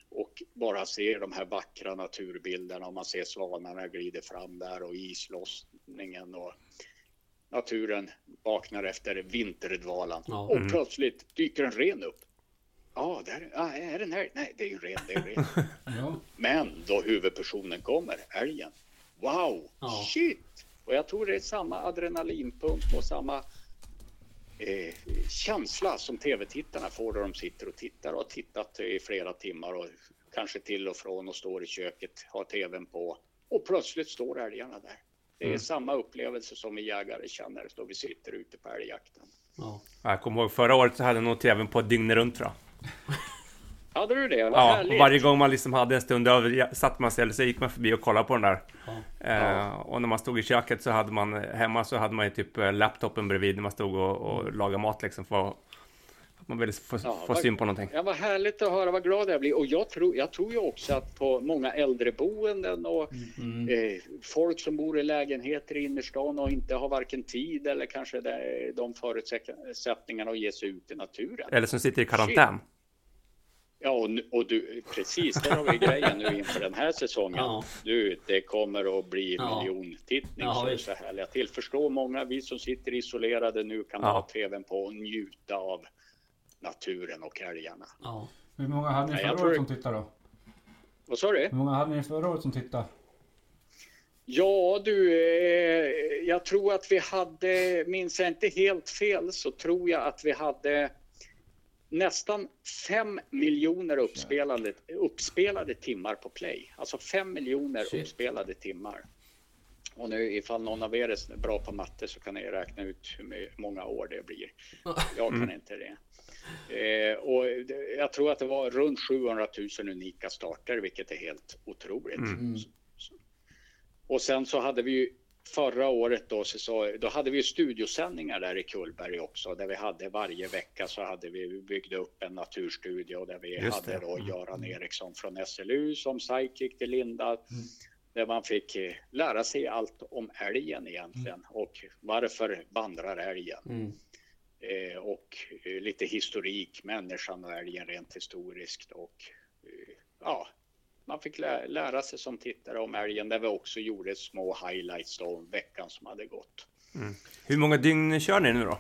och bara ser de här vackra naturbilderna och man ser svanarna glider fram där och islossningen och naturen vaknar efter vinterdvalan. Ja. Och plötsligt dyker en ren upp. Ja, där ja, är den här. Nej, det är ju en ren, det är en ren. [laughs] Ja. Men då huvudpersonen kommer, älgen. Wow, Ja. shit! Och jag tror det är samma adrenalinpump och samma eh, känsla som tv-tittarna får då de sitter och tittar och har tittat i flera timmar och kanske till och från och står i köket, har tvn på och plötsligt står älgarna där. Det är samma upplevelse som vi jägare känner då vi sitter ute på älgjakten. Ja. jag kommer ihåg förra året så hade jag nog tvn på dygnet runt tror jag. [laughs] Hade du det? Vad Ja, härligt. och varje gång man liksom hade en stund över satt man sig eller så gick man förbi och kollade på den där. Ja. Eh, och när man stod i köket så hade man hemma så hade man ju typ eh, laptopen bredvid när man stod och, och lagade mat liksom för att man ville få, Ja, få vad- syn på någonting. Ja, vad härligt att höra, vad glad jag blir. Och jag tror, jag tror ju också att på många äldreboenden och Mm. eh, folk som bor i lägenheter i innerstan och inte har varken tid eller kanske det, de förutsättningarna att ge sig ut i naturen. Eller som sitter i karantän. Ja, och, och du, precis, där har vi grejen nu inför den här säsongen. Ja. Du, det kommer att bli Ja. miljontittning Ja, så härliga till. Förstå många, vi som sitter isolerade nu kan Ja. ha tvn på och njuta av naturen och älgarna. Ja. Hur många hade ni förra tror året som tittade då? Vad sa du? Hur många hade ni förra året som tittade? Ja du, eh, jag tror att vi hade, minns jag inte helt fel, så tror jag att vi hade nästan 5 miljoner uppspelade, uppspelade timmar på play. Alltså 5 miljoner Shit. uppspelade timmar. Och nu ifall någon av er är bra på matte så kan ni räkna ut hur många år det blir. Jag kan inte det. Eh, och det- jag tror att det var runt 700 000 unika starter, vilket är helt otroligt. Mm. Och sen så hade vi ju förra året då, så, då hade vi studiosändningar där i Kullberg också, där vi hade varje vecka så hade vi, vi byggde upp en naturstudio där vi Just hade det. då Göran Eriksson från SLU som psychic till Linda. Där man fick eh, lära sig allt om älgen egentligen och varför vandrar älgen? Mm. Eh, och eh, lite historik, människan och älgen rent historiskt och eh, ja, man fick lä- lära sig som tittare om älgen där vi också gjorde små highlights då om veckan som hade gått. Hur många dygn kör ni nu då?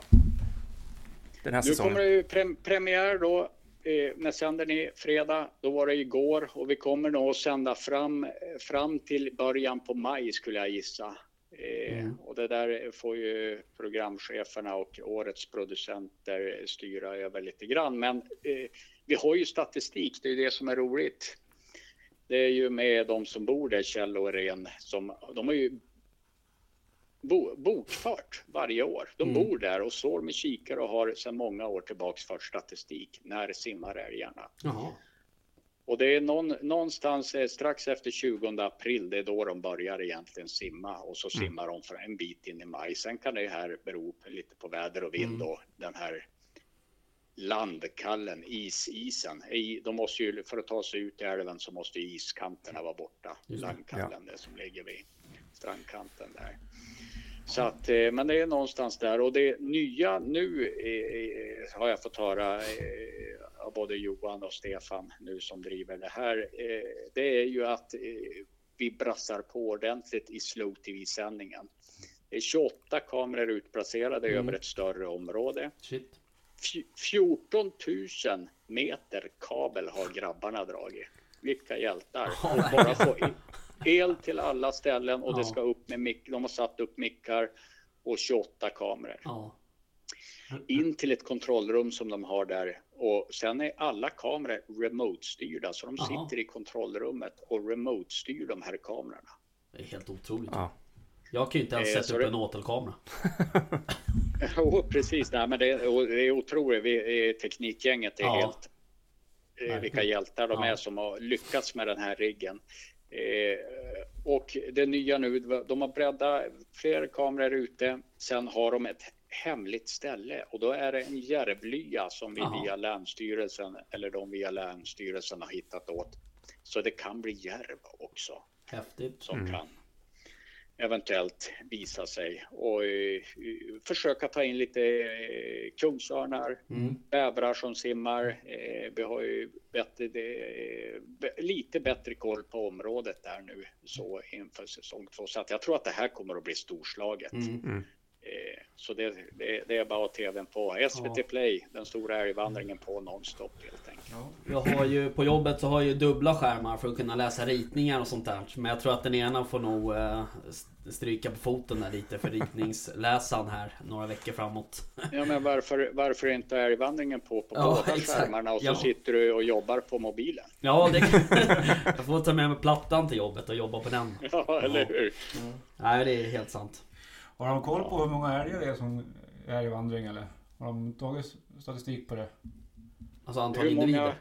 Den här Nu säsongen? kommer det ju prem- premiär då. Eh, när sänder ni fredag? Då var det igår och vi kommer nog att sända fram, fram till början på maj skulle jag gissa. Eh, Mm. Och det där får ju programcheferna och årets producenter styra över lite grann. Men eh, vi har ju statistik, det är ju det som är roligt. Det är ju med de som bor där, Kjell och Irene, som de har ju bo, bokfört varje år. De Mm. bor där och står med kikare och har sedan många år tillbaks fört statistik. När simmar älgarna? Jaha. Och det är någon, någonstans eh, strax efter 20 april, det är då de börjar egentligen simma och så simmar de för en bit in i maj. Sen kan det här bero lite på väder och vind och den här landkallen, isisen. I- De måste ju, för att ta sig ut i älven så måste iskanterna vara borta. Just. Landkallen, det som ligger vid strandkanten där. Så att, eh, men det är någonstans där och det nya nu eh, har jag fått höra eh, av både Johan och Stefan nu som driver det här. Eh, det är ju att eh, vi brassar på ordentligt i slow tv-sändningen. Det är 28 kameror utplacerade Mm. över ett större område. Shit. Fj- 14 000 meter kabel har grabbarna dragit. Vilka hjältar! Och bara få el till alla ställen och Ja. det ska upp med mick. De har satt upp mickar och 28 kameror Ja. in till ett kontrollrum som de har där och sen är alla kameror remote-styrda så de sitter i kontrollrummet och remote-styr de här kamerorna. Det är helt otroligt. Ja. Jag kan ju inte ens Eh, sätta upp det- en åtelkamera. [laughs] Jo, precis. Nej, men det, det är otroligt. Vi, teknikgänget är Ja. helt... Eh, vilka hjältar de Ja. är som har lyckats med den här riggen. Eh, och det nya nu, de har breddat fler kameror ute. Sen har de ett hemligt ställe och då är det en järvlya som vi Jaha. via Länsstyrelsen eller de via Länsstyrelsen har hittat åt. Så det kan bli järv också Häftigt. som kan eventuellt visa sig och eh, försöka ta in lite eh, kungsörnar, Mm. bävrar som simmar. Eh, vi har ju bättre, be, lite bättre koll på området där nu så inför säsong två. Så att jag tror att det här kommer att bli storslaget. Mm. Eh, så det, det, det är bara tvn på. SVT Ja. Play, den stora älgvandringen på nonstop helt enkelt. Jag har ju, på jobbet så har jag ju dubbla skärmar för att kunna läsa ritningar och sånt där. Men jag tror att den ena får nog eh, stryka på foten där lite för ritningsläsaren här några veckor framåt. Ja, men varför, varför är inte älgvandringen på på Ja, båda exakt. skärmarna och så Ja. sitter du och jobbar på mobilen? Ja, det [laughs] Jag får ta med mig plattan till jobbet och jobba på den. Ja, eller hur? Nej, det är helt sant. Har de koll på hur många älgar det är som är i vandring eller? Har de tagit statistik på det? Alltså antal Hur många- individer.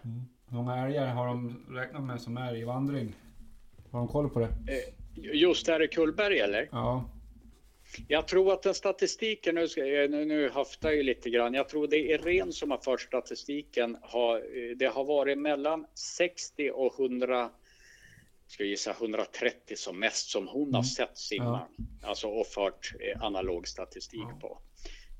Hur många älgar har de räknat med som är i vandring? Har de koll på det? Just där i Kullberg eller? Ja. Jag tror att den statistiken, nu, nu, nu höftar jag ju lite grann, jag tror det är Ren som har fört statistiken. Har, eh, det har varit mellan 60 och 100, ska jag gissa 130 som mest som hon har sett simma. Alltså och fört eh, analog statistik på.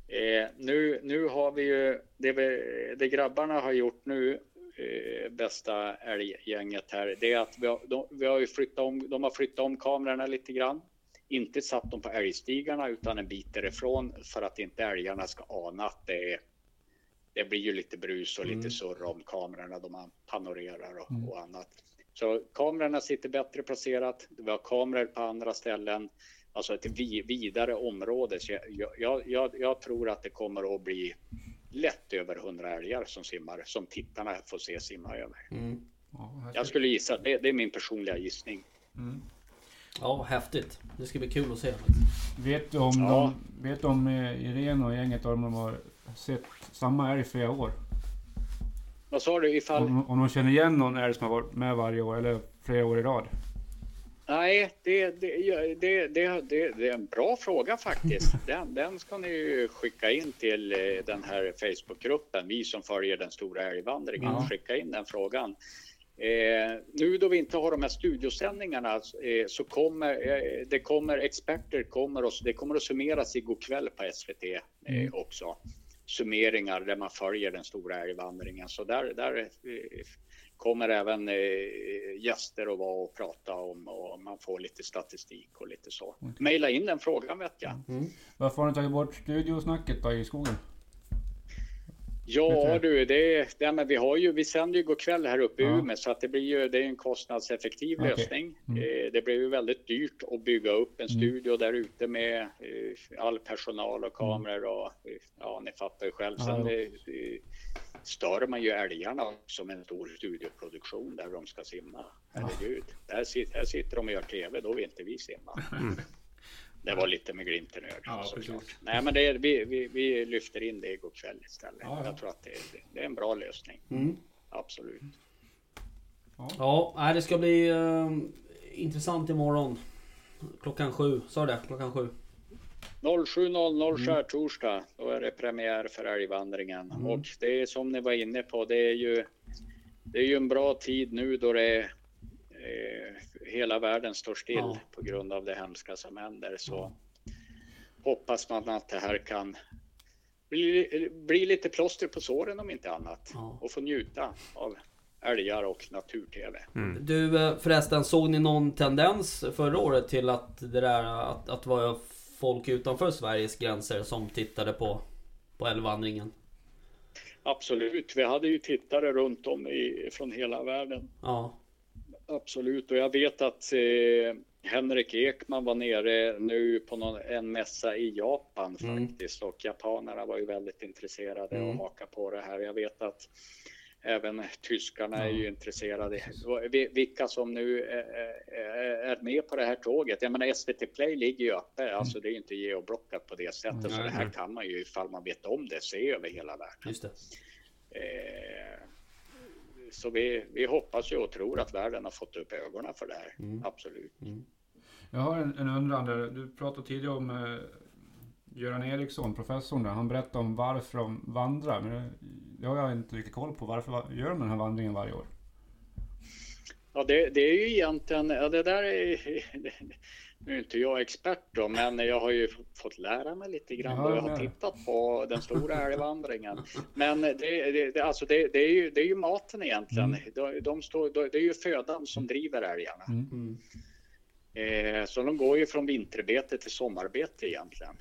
Eh, nu, nu har vi ju, det, vi, det grabbarna har gjort nu, eh, bästa älggänget här, det är att vi har, de, vi har flyttat om, de har flyttat om kamerorna lite grann inte satt dem på älgstigarna utan en bit därifrån för att inte älgarna ska ana att det är det blir ju lite brus och lite surr om kamerorna då man panorerar och, och annat. Så kamerorna sitter bättre placerat. Vi har kameror på andra ställen, alltså ett vi, vidare område. Så jag, jag, jag, jag tror att det kommer att bli lätt över 100 älgar som simmar, som tittarna får se simma över. ja här Jag skulle gissa, det, det är min personliga gissning. Ja, häftigt. Det ska bli kul att se. Vet du om, Ja. de, vet om eh, Irene och gänget om de har sett samma älg flera år? Vad sa du ifall? Om, om de känner igen någon älg som har varit med varje år eller flera år i rad? Nej, det, det, det, det, det, det är en bra fråga faktiskt. [laughs] Den, den ska ni ju skicka in till eh, den här Facebookgruppen, vi som följer den stora älgvandringen. Ja. Skicka in den frågan. Eh, nu då vi inte har de här studiosändningarna eh, så kommer eh, det kommer experter kommer och, det kommer att summeras igår kväll på SVT eh, också. Summeringar där man följer den stora älgvandringen. Så där, där eh, kommer även eh, gäster att vara och prata om och man får lite statistik och lite så. Maila in den frågan vet jag. Varför har ni tagit bort studiosnacket då i skogen? Ja du, det, det, men vi, har ju, vi sänder ju går kväll här uppe i Ja. Umeå så att det blir ju det är en kostnadseffektiv Okej. lösning. Mm. Eh, det blir ju väldigt dyrt att bygga upp en studio där ute med eh, all personal och kameror och eh, ja, ni fattar ju själv. Sen Ja, eh, stör man ju älgarna som en stor studioproduktion där de ska simma. Herregud, där, sit, här sitter de och gör TV, då vill inte vi simma. Det var lite med glimten i ögat Ja, såklart. Nej, men det, är- vi, vi, vi lyfter in det igår kväll istället. Ja, ja. Jag tror att det, är- det är en bra lösning. Mm. Absolut. Ja, nej, det ska bli eh, intressant imorgon. Klockan sju, sa du det? Klockan sju. 07.00 Mm. skärtorsdag, då är det premiär för älgvandringen. Mm. Och det är som ni var inne på, det är ju, det är ju en bra tid nu då det är, eh, hela världen står still Ja. på grund av det hemska som händer. Så hoppas man att det här kan bli, bli lite plåster på såren om inte annat. Ja. Och få njuta av älgar och natur-tv. Du eh, förresten, såg ni någon tendens förra året till att det där att, att vara folk utanför Sveriges gränser som tittade på, på älgvandringen? Absolut, vi hade ju tittare runt om i, från hela världen. Ja, Absolut, och jag vet att eh, Henrik Ekman var nere nu på någon, en mässa i Japan Mm. faktiskt och japanerna var ju väldigt intresserade Mm. och haka på det här. Jag vet att även tyskarna är ju intresserade. Vilka som nu är, är- är med på det här tåget. Jag menar SVT Play ligger ju uppe, alltså det är ju inte geoblockat på det sättet. Så Nej, det här kan man ju ifall man vet om det se över hela världen. just det. Eh, så vi, vi hoppas ju och tror att världen har fått upp ögonen för det här. Mm. Absolut. Jag har en, en undran där. Du pratade tidigare om eh, Göran Eriksson, professorn där. Han berättade om varför de vandrar. Men det, det har jag inte riktigt koll på. Varför va- gör de den här vandringen varje år? Ja, det, det är ju egentligen, ja, det där är, [laughs] nu är inte jag expert då, men jag har ju fått lära mig lite grann Ja, och jag har tittat på den stora älgvandringen. Men det, det, det, alltså det, är ju, det är ju maten egentligen. De, de står, de, det är ju födan som driver älgarna. Mm. Eh, så de går ju från vinterbete till sommarbete egentligen.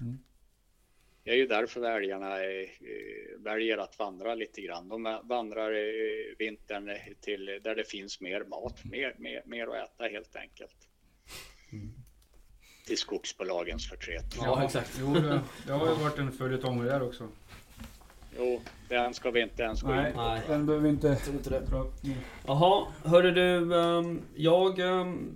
Det är ju därför älgarna eh, eh, väljer att vandra lite grann. De vandrar eh, vintern till där det finns mer mat, mer, mer, mer att äta helt enkelt. Till skogsbolagens förtret. Ja, exakt. Jo, det, det har ju varit en följetong där också. Jo, den ska vi inte ens gå Nej, in på. Nej. den behöver vi inte inte det. dra upp nu. Jaha, hörru du. ehm, jag ehm,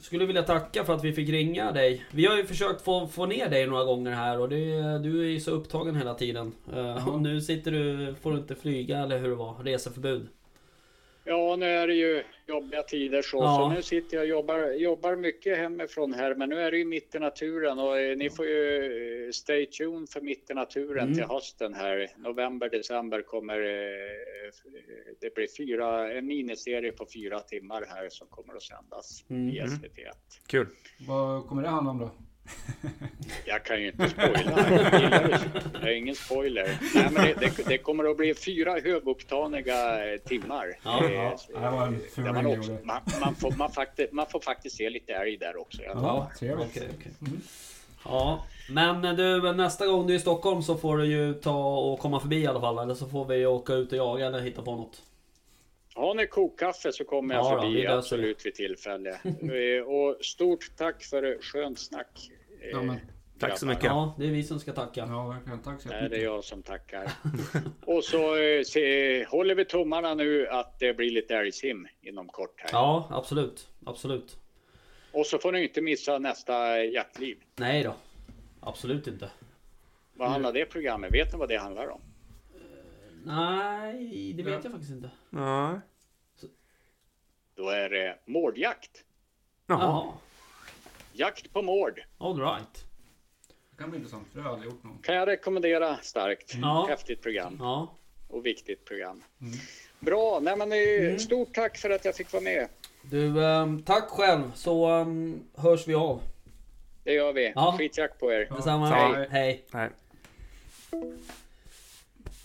skulle vilja tacka för att vi fick ringa dig. Vi har ju försökt få, få ner dig några gånger här och det, du är ju så upptagen hela tiden. Eh, och nu sitter du, får du inte flyga eller hur det var, reseförbud. Ja, nu är det ju jobbiga tider så, Ja. så nu sitter jag och jobbar, jobbar mycket hemifrån här, men nu är det ju mitt i naturen och eh, ni får ju eh, stay tuned för mitt i naturen Mm. till hösten här. November, december kommer eh, det blir fyra, en miniserie på fyra timmar här som kommer att sändas Mm. i SVT. Kul. Vad kommer det handla om då? Jag kan ju inte spoila. Jag är ingen spoiler. Nej, men det, det, det kommer att bli fyra högoktaniga eh, timmar. Ja, ja. Det var man, jag också, gjorde. man, man, får, man, faktiskt, man får faktiskt se lite älg där också. Ja. Trevligt. Okej, okej. Ja, men du nästa gång du är i Stockholm så får du ju ta och komma förbi i alla fall. Eller så får vi åka ut och jaga eller hitta på något. Har ni kokkaffe så kommer jag Ja då, vi förbi löser absolut vid tillfälle. Eh, Och stort tack för skönt snack. Eh, Ja, men, Tack så mycket. Ja, det är vi som ska tacka. ja, verkligen. Tack så Nej, det är jag som tackar. [laughs] Och så eh, se, håller vi tummarna nu att det blir lite älgsim inom kort här. Ja, absolut. Absolut. Och så får ni inte missa nästa jaktliv. Nej då. Absolut inte. Vad handlar det programmet? Vet ni vad det handlar om? Nej, det vet jag faktiskt inte. Ja. Då är det mårdjakt. Jaha. Jaha. Jakt på mård. All right. Det kan bli intressant, för det har jag aldrig gjort någon. Kan jag rekommendera starkt. Ja. Häftigt program Ja. och viktigt program. Mm. Bra, nej men eh, stort tack för att jag fick vara med. Du, ehm, tack själv så ehm, hörs vi av. Det gör vi. Ja. Skitjakt på er. Detsamma. Hej. Hej.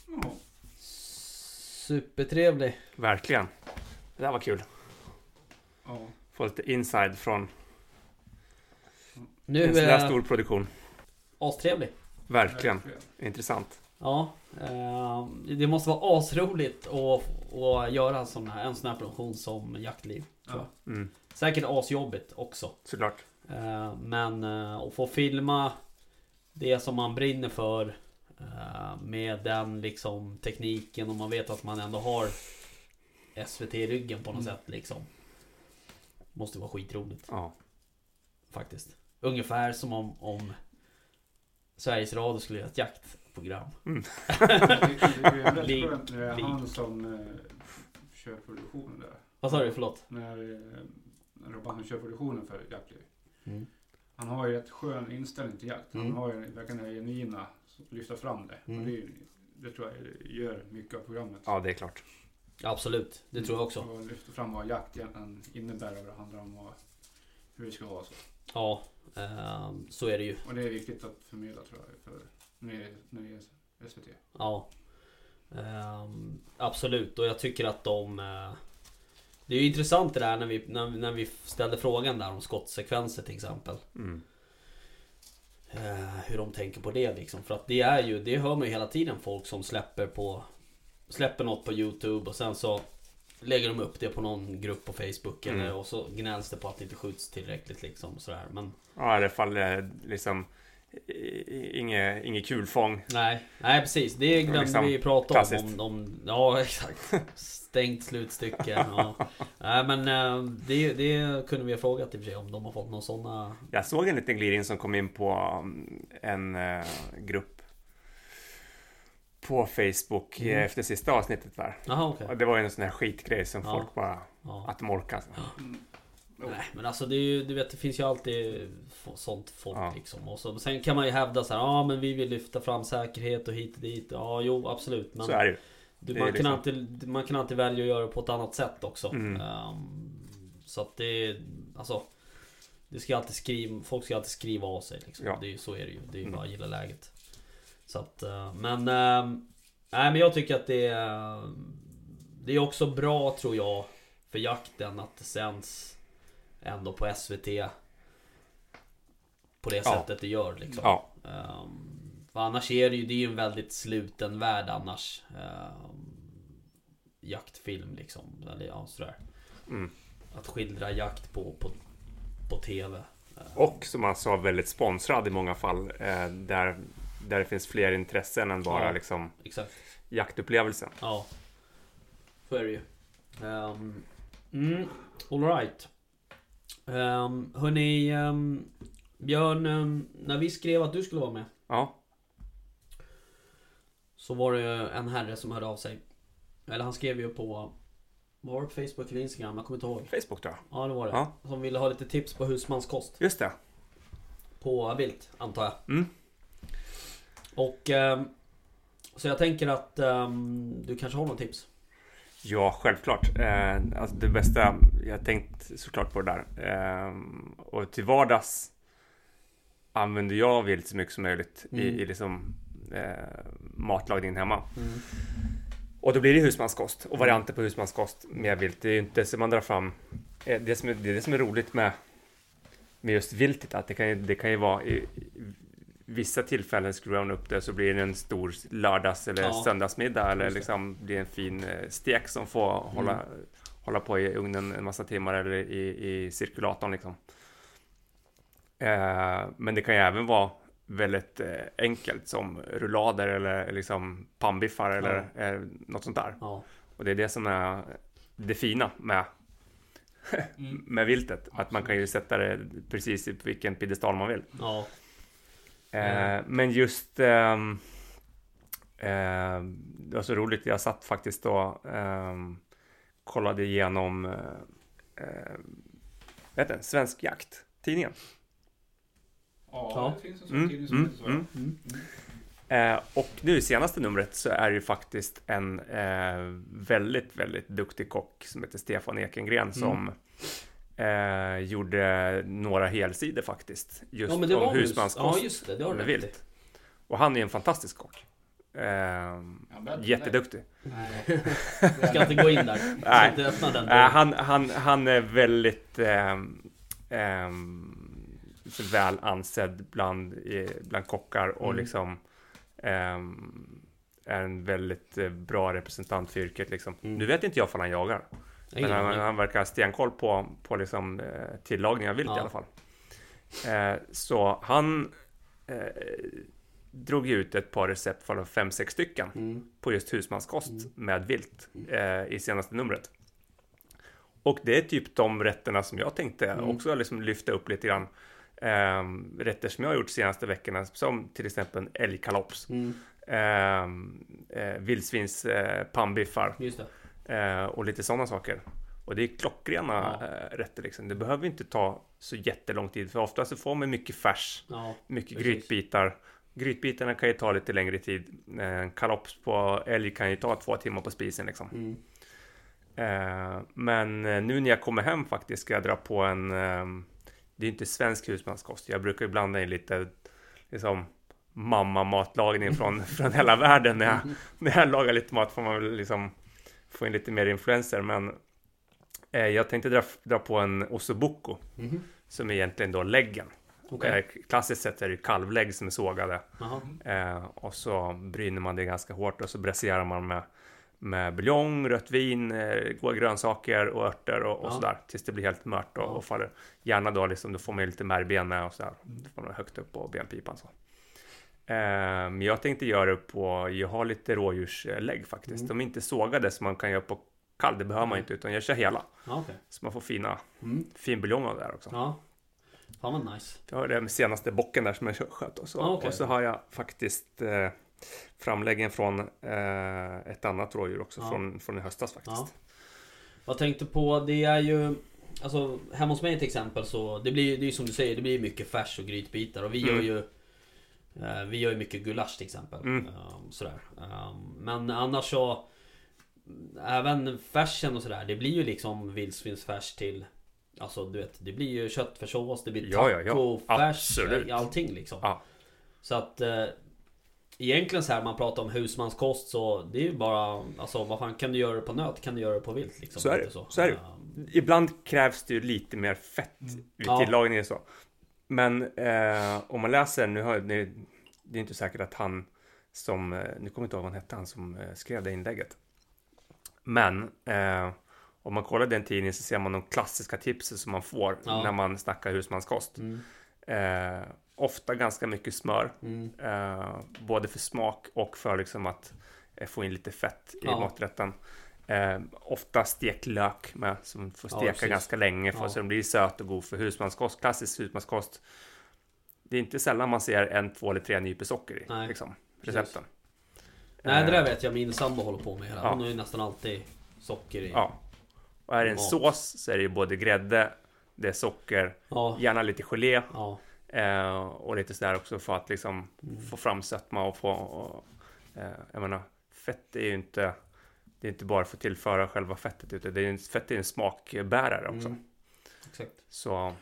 Ja. Supertrevlig. Verkligen. Det där var kul. Ja. Få lite inside från Nu en sån där är stor produktion. astrevlig. Verkligen. Intressant. Ja, eh, det måste vara asroligt att, att göra en sån, här, en sån här produktion som Jaktliv. Ja. Mm. Säkert asjobbigt också. Såklart. Eh, men eh, att få filma det som man brinner för eh, med den liksom tekniken och man vet att man ändå har SVT i ryggen på något Mm. sätt liksom. Måste vara skitroligt Ja. faktiskt. Ungefär som om, om Sveriges Radio skulle göra ett jaktprogram. [laughs] Tycker det är Lik- skönt när det är han som eh, kör produktionen där. Vad sa du? Förlåt? När, eh, när Robban kör produktionen för Jaktliv. Mm. Han har ju ett skön inställning till jakt. Han Mm. har ju verkligen det här genuina, lyfter fram det. Mm. Det, det tror jag gör mycket av programmet. ja, det är klart. Absolut, det tror jag också. Och lyfter fram vad jakt egentligen innebär och vad det handlar om och hur det ska vara. Så. Ja, ehm, så är det ju. Och det är viktigt att förmedla tror jag, för när det är, när det är SVT. Ja. Ehm, absolut, och jag tycker att de... eh, det är ju intressant det där när vi, när, när vi ställde frågan där om skottsekvenser till exempel. Mm. Eh, hur de tänker på det liksom. För att det är ju, det hör man ju hela tiden folk som släpper på... Släpper något på YouTube och sen så lägger de upp det på någon grupp på Facebook Mm. eller och så gnälls det på att det inte skjuts tillräckligt liksom sådär. Men Ja, i alla fall eh, liksom inget, inget kulfång. nej, nej precis. Det glömde Liksom vi prata klassiskt. om, om, om. Ja [laughs] exakt. Stängt slutstycke. Ja. [laughs] Nej men eh, det, det kunde vi ha frågat i och för sig om de har fått någon sådana... Jag såg en liten glidning som kom in på um, en eh, grupp på Facebook eh, Mm. efter sista avsnittet där. Jaha okej. Och det var ju en sån här skitgrej som Ja. folk bara, Ja. att de orkar. Alltså. Nej men alltså det är ju, du vet det finns ju alltid sånt folk Ja. liksom. Och så, sen kan man ju hävda så här, ja men vi vill lyfta fram säkerhet och hit och dit. Ja jo absolut. Men Så är det ju. du, det man, kan liksom- alltid, man kan alltid välja att göra det på ett annat sätt också. Mm. Ehm, så att det alltså. Det ska alltid skriva, folk ska alltid skriva av sig liksom. Ja. Det är, ju- så är det ju. Det är ju Mm. bara att gilla läget. Så att, eh, men... ehm, nej men jag tycker att det är... Det är också bra tror jag för jakten att det sänds ändå på SVT. På det Ja. sättet det gör liksom. Ja, Ehm, för annars är det ju, det är ju en väldigt sluten värld annars. Ehm, jaktfilm liksom. Eller ja, sådär. Mm. Att skildra jakt på, på, på TV. Ehm, och som man sa väldigt sponsrad i många fall. Eh, där, där det finns fler intressen än bara Ja. liksom Exakt. jaktupplevelsen. Ja. Så är det ju. Um, mm, Alright. Um, hörni, um, Björn, um, när vi skrev att du skulle vara med. Ja, Så var det en herre som hörde av sig. Eller han skrev ju på Var det på Facebook eller Instagram? Jag kommer inte ihåg. Facebook tror jag. Ja det var det. Ja. Som ville ha lite tips på husmanskost. Just det. På vilt, antar jag. Mm. Och... ehm, så jag tänker att ehm, du kanske har något tips? Ja, självklart. Eh, alltså det bästa, jag har tänkt såklart på det där. Eh, och till vardags använder jag vilt så mycket som möjligt i, Mm. i liksom, eh, matlagningen hemma. Mm. Och då blir det husmanskost och varianter på husmanskost med vilt. Det är ju inte så man drar fram. eh, Det som är, det är det som är roligt med, med just viltet, att det kan det kan ju vara i, i vissa tillfällen skruvar man upp det så blir det en stor lördags eller Ja. söndagsmiddag eller liksom blir en fin eh, stek som får hålla, hålla på i ugnen en massa timmar eller i, i cirkulatorn liksom. Eh, men det kan ju även vara väldigt eh, enkelt som rullader eller liksom pannbiffar eller eh, något sånt där. Ja. Och det är det som är det fina med, Mm. [laughs] med viltet. Att man kan ju sätta det precis i vilken piedestal man vill. Ja. Eh, men just ehm, eh, Det var så roligt, jag satt faktiskt då ehm, Kollade igenom eh, eh, Vet du, Svensk Jakt, tidningen. Ja, det finns en sån Mm, tidning som mm, mm. Mm. Eh, och nu i senaste numret så är det ju faktiskt en eh, väldigt, väldigt duktig kock som heter Stefan Ekengren som eh, gjorde några helsidor faktiskt. Just Ja det om husmanskost Ja just det, det med vilt. Och han är en fantastisk kock. Eh, Ja, jätteduktig. Nej. [laughs] Jag ska inte gå in där. Nej. inte öppna den Eh, dörren. han, han, han är väldigt ehm, så väl ansedd bland, bland kockar och Mm. liksom ehm, är en väldigt eh, bra representant för yrket liksom. Mm. Nu vet inte jag om han jagar. Men han, han verkar ha stenkoll på, på liksom, eh, tillagning av vilt Ja. i alla fall. Eh, så han eh, drog ut ett par recept från fem, sex stycken Mm. på just husmanskost Mm. med vilt eh, i senaste numret. Och det är typ de rätterna som jag tänkte Mm. också liksom lyfta upp lite grann. Ehm, rätter som jag har gjort senaste veckorna, som till exempel älgkalops, Mm. ehm, eh, vildsvins pannbiffar Just det. Eh, och lite sådana saker. Och det är klockrena Ja. eh, rätter liksom. Det behöver inte ta så jättelång tid, för ofta så får man mycket färs, Ja. mycket Precis. grytbitar. Grytbitarna kan ju ta lite längre tid. Eh, kalops på älg kan ju ta två timmar på spisen liksom. Mm. Eh, men eh, nu när jag kommer hem faktiskt ska jag dra på en... Eh, det är inte svensk husmanskost. Jag brukar ju blanda in lite liksom mamma-matlagning från, [laughs] från hela världen. När jag, när jag lagar lite mat får man väl liksom få in lite mer influenser. Men eh, jag tänkte dra, dra på en ossobuco Mhm. som är egentligen då läggen. Okej. Eh, klassiskt sett är det kalvlägg som är sågade. Eh, och så bryner man det ganska hårt och så brasserar man med, med buljong, rött vin, eh, goda grönsaker och örter och, och Ja. sådär. Tills det blir helt mört och, Ja. och faller. Gärna då liksom, då får man lite märgben med och sådär. Då får man högt upp på benpipan så. Men jag tänkte göra det på, jag har lite rådjurslägg faktiskt. Mm. De är inte sågade som man kan göra på kall, det behöver man inte. Utan jag kör hela. Okej. Så man får fina, Mm. fin buljong av det här också. Ja. Fan vad nice. Jag har den senaste bocken där som jag sköt och så, Ah, okej. och så har jag faktiskt eh, framläggen från eh, ett annat rådjur också Ja. från, från i höstas faktiskt. Ja. Jag tänkte på, det är ju Alltså hemma hos mig till exempel så Det blir ju, som du säger, det blir mycket färs och grytbitar och vi Mm. gör ju Vi gör ju mycket gulasch till exempel Mm. Ehm, Sådär Ehm, Men annars så Även färsen och sådär, det blir ju liksom vildsvinsfärs till Alltså du vet, det blir ju köttfärssås, det blir Ja, ja, ja. tacofärs, Absolut. allting liksom Ja. Så att eh, Egentligen så här man pratar om husmanskost så Det är ju bara Alltså vad fan kan du göra det på nöt kan du göra det på vilt liksom Så är det, Lite så är det. Ehm, Ibland krävs det ju lite mer fett vid Mm. Ja. tillagningen så. Men eh, om man läser, nu har det, det är inte säkert att han som, eh, nu kommer jag inte ihåg vad han hette, han som eh, skrev det inlägget. Men eh, om man kollar den tidningen så ser man de klassiska tipsen som man får Ja. när man snackar husmanskost. Mm, Eh, ofta ganska mycket smör, mm, eh, både för smak och för liksom att eh, få in lite fett i Ja. maträtten. Eh, ofta stekt lök med, som får Ja, steka precis. ganska länge för Ja. så den blir söt och god för husmanskost, klassisk husmanskost. Det är inte sällan man ser en, två eller tre nypor socker i Nej, liksom, precis. recepten. Nej det där Eh, vet jag min sambo håller på med hela. Ja. Hon har ju nästan alltid socker i. Ja. Och är det en Mat. sås så är det ju både grädde, det är socker, Ja, gärna lite gelé ja. eh, och lite sådär också för att liksom Mm. få fram sötma och få... Och, eh, jag menar, fett är ju inte... Det är inte bara för att tillföra själva fettet utan det är en, fett är en smakbärare också. Mm. Exakt. Så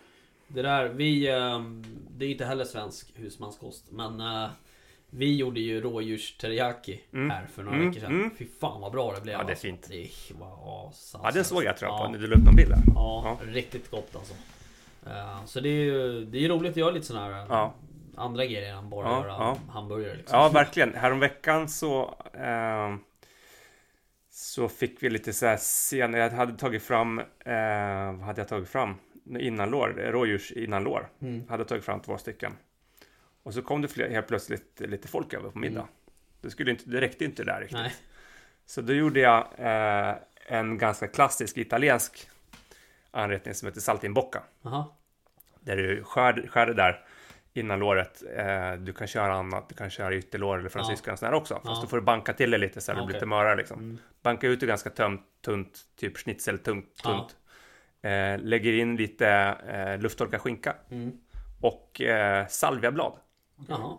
Det där, vi... ehm, Det är inte heller svensk husmanskost. Men eh, vi gjorde ju rådjursteriyaki Mm. här för några Mm, veckor sedan. mm. Fy fan vad bra det blev. Ja, det är alltså. fint. Det var asan. ja, den såg jag tror jag på Ja. när du la upp någon bild där. Ja, Ja. riktigt gott alltså. Eh, Så det är ju det är roligt att göra lite sådana här eh, Ja. andra grejer än bara Ja, göra ja. hamburgare liksom. Ja, verkligen. Häromveckan så... Eh, så fick vi lite så här sen. Jag hade tagit fram... Eh, vad hade jag tagit fram? Innanlår, rådjurs innanlår. Mm. Hade tagit fram två stycken. Och så kom det fler, helt plötsligt lite folk över på middag. Mm. Det, skulle inte, det räckte inte där riktigt. Nej. Så då gjorde jag eh, en ganska klassisk italiensk anrättning som heter saltimbocca. Jaha. Där du skär, skär det där innan låret. Eh, du kan köra annat, du kan köra ytterlår eller fransyska ja. också. Fast Ja. då får du banka till det lite så här det blir lite mörare liksom. Mm. Banka ut det ganska tömt, tunt, typ schnitzeltunt. Tunt. Eh, lägger in lite eh, lufttorkad skinka Mm. och eh, salviablad. Jaha.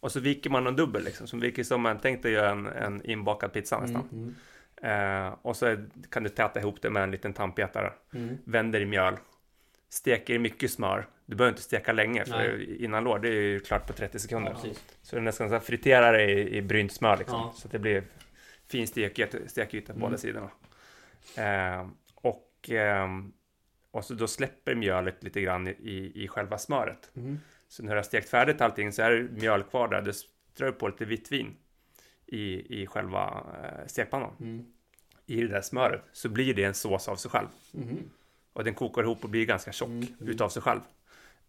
Och så viker man en dubbel liksom. Som viker som man tänkte göra en, en inbakad pizza nästan. Mm. Eh, och så kan du täta ihop det med en liten tandpetare. Mm. Vänder i mjöl. Steker i mycket smör. Du behöver inte steka länge för Nej. innan lår det är ju klart på 30 sekunder. Ja, så är nästan så här friterar det i, i brynt smör liksom. Ja. Så att det blir fin stekyta, stekyta på Mm. båda sidorna. Eh, och, ehm, och så då släpper mjölet lite grann i, i, själva smöret. Mm. Så när du har stekt färdigt allting så är det mjöl kvar där. Du strör på lite vitt vin i, i själva eh, stekpannan. Mm. I det där smöret så blir det en sås av sig själv. Mhm. Och den kokar ihop och blir ganska tjock Mm, mm. utav sig själv.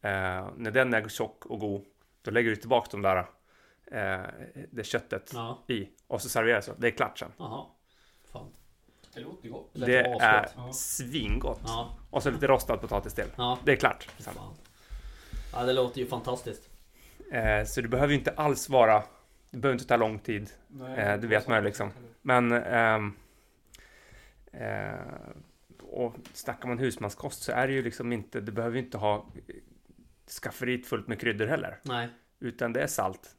Eh, när den är tjock och god, då lägger du tillbaka de där, eh, det köttet Ja. i. Och så serverar du så. Det är klart sen. Jaha. Fan. Det låter gott. Det asgott. är Ja. svingott. Ja. Och så lite rostad potatis till. Ja. Det är klart. sen. Fan. Ja, det låter ju fantastiskt. Eh, så det behöver ju inte alls vara, det behöver inte ta lång tid. Nej, Eh, det vet man ju liksom. Men ehm, eh, och snackar man husmanskost så är det ju liksom inte, du behöver ju inte ha skafferiet fullt med kryddor heller. Nej. Utan det är salt,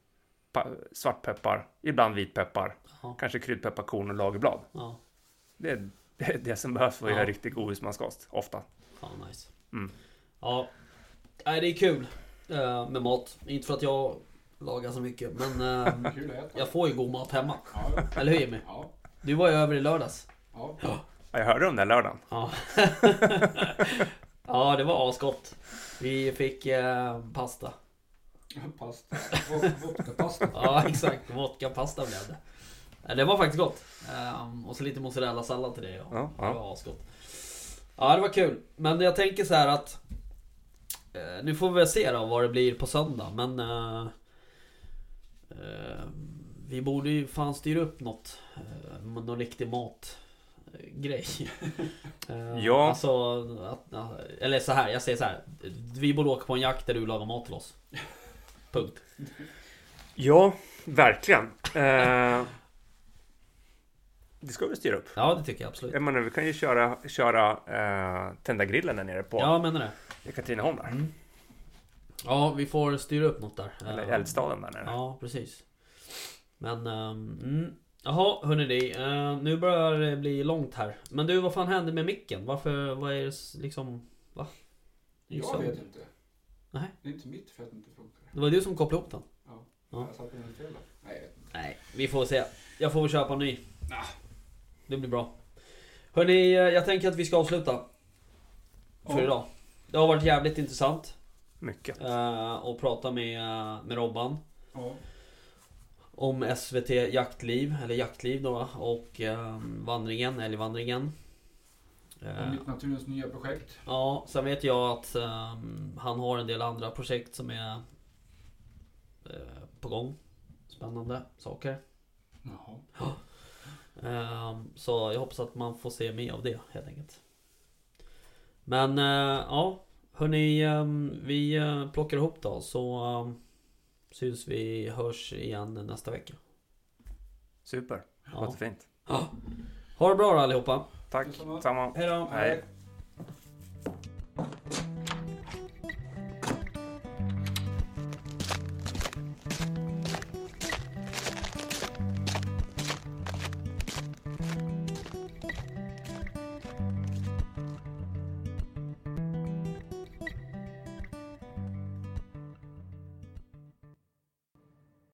pa- svartpeppar, ibland vitpeppar, Ja. kanske kryddpepparkorn och lagerblad. Ja. Det är det, är det som behövs för att Ja. göra riktigt god husmanskost, ofta. Fan nice. Mm. Ja. Nej, det är kul eh, med mat. Inte för att jag lagar så mycket, men eh, [laughs] jag får ju god mat hemma. Ja, Eller hur Jimmy? ja, Du var ju över i lördags. ja. Ja, jag hörde om den lördagen. Ja. [laughs] ja, det var asgott. Vi fick eh, pasta. Pasta. Vod- Vodkapasta. [laughs] Ja, exakt. Vodka-pasta blev det. Det var faktiskt gott. Ehm, och så lite mozzarella-sallad till det. Ja. Ja, ja. Det var asgott. Ja, det var kul. Men jag tänker så här att... eh, nu får vi väl se då vad det blir på söndag. Men... eh, eh, vi borde ju fan styra upp något. Uh, någon riktig mat. Eh, Grej. [laughs] Eh, Ja. Alltså, att, eller så här, jag säger så här. Vi borde åka på en jakt där du lagar mat till oss. Punkt. Ja, verkligen. Eh, det ska vi styra upp. Ja, det tycker jag absolut. Jag menar, vi kan ju köra, köra eh, tända grillen där nere på Ja, menar det. i Katrineholm där. Mm. Ja, vi får styra upp något där. Eller Eh, Eldstaden där nere. Ja, precis. Men, um, mm. Jaha, hörni uh, Nu börjar det bli långt här. Men du, vad fan hände med micken? Varför, vad är det liksom... Va? Jag så- vet inte. Nej. Det är inte mitt fel att det inte funkar. Det var du som kopplade ihop den. Ja. Ja. Jag satte den fel. Nej, jag vet inte. Nej, vi får se. Jag får väl köpa en ny. Ah. Det blir bra. Hörni, eh, jag tänker att vi ska avsluta. För Ja. idag. Det har varit jävligt intressant. Mycket. Uh, och prata med, med Robban. Ja. Om SVT Jaktliv, eller Jaktliv då och eh, vandringen, älgvandringen. Eh, Och Mitt Naturens nya projekt. ja, sen vet jag att eh, han har en del andra projekt som är eh, på gång. Spännande saker. Jaha. Eh, så jag hoppas att man får se mer av det helt enkelt. Men eh, ja, hörni, eh, vi eh, plockar ihop då så eh, syns vi, hörs igen nästa vecka. Super. Ja. Låter fint. Ja. Ha det bra då allihopa. Tack, Detsamma. samma. Hej då. Hej.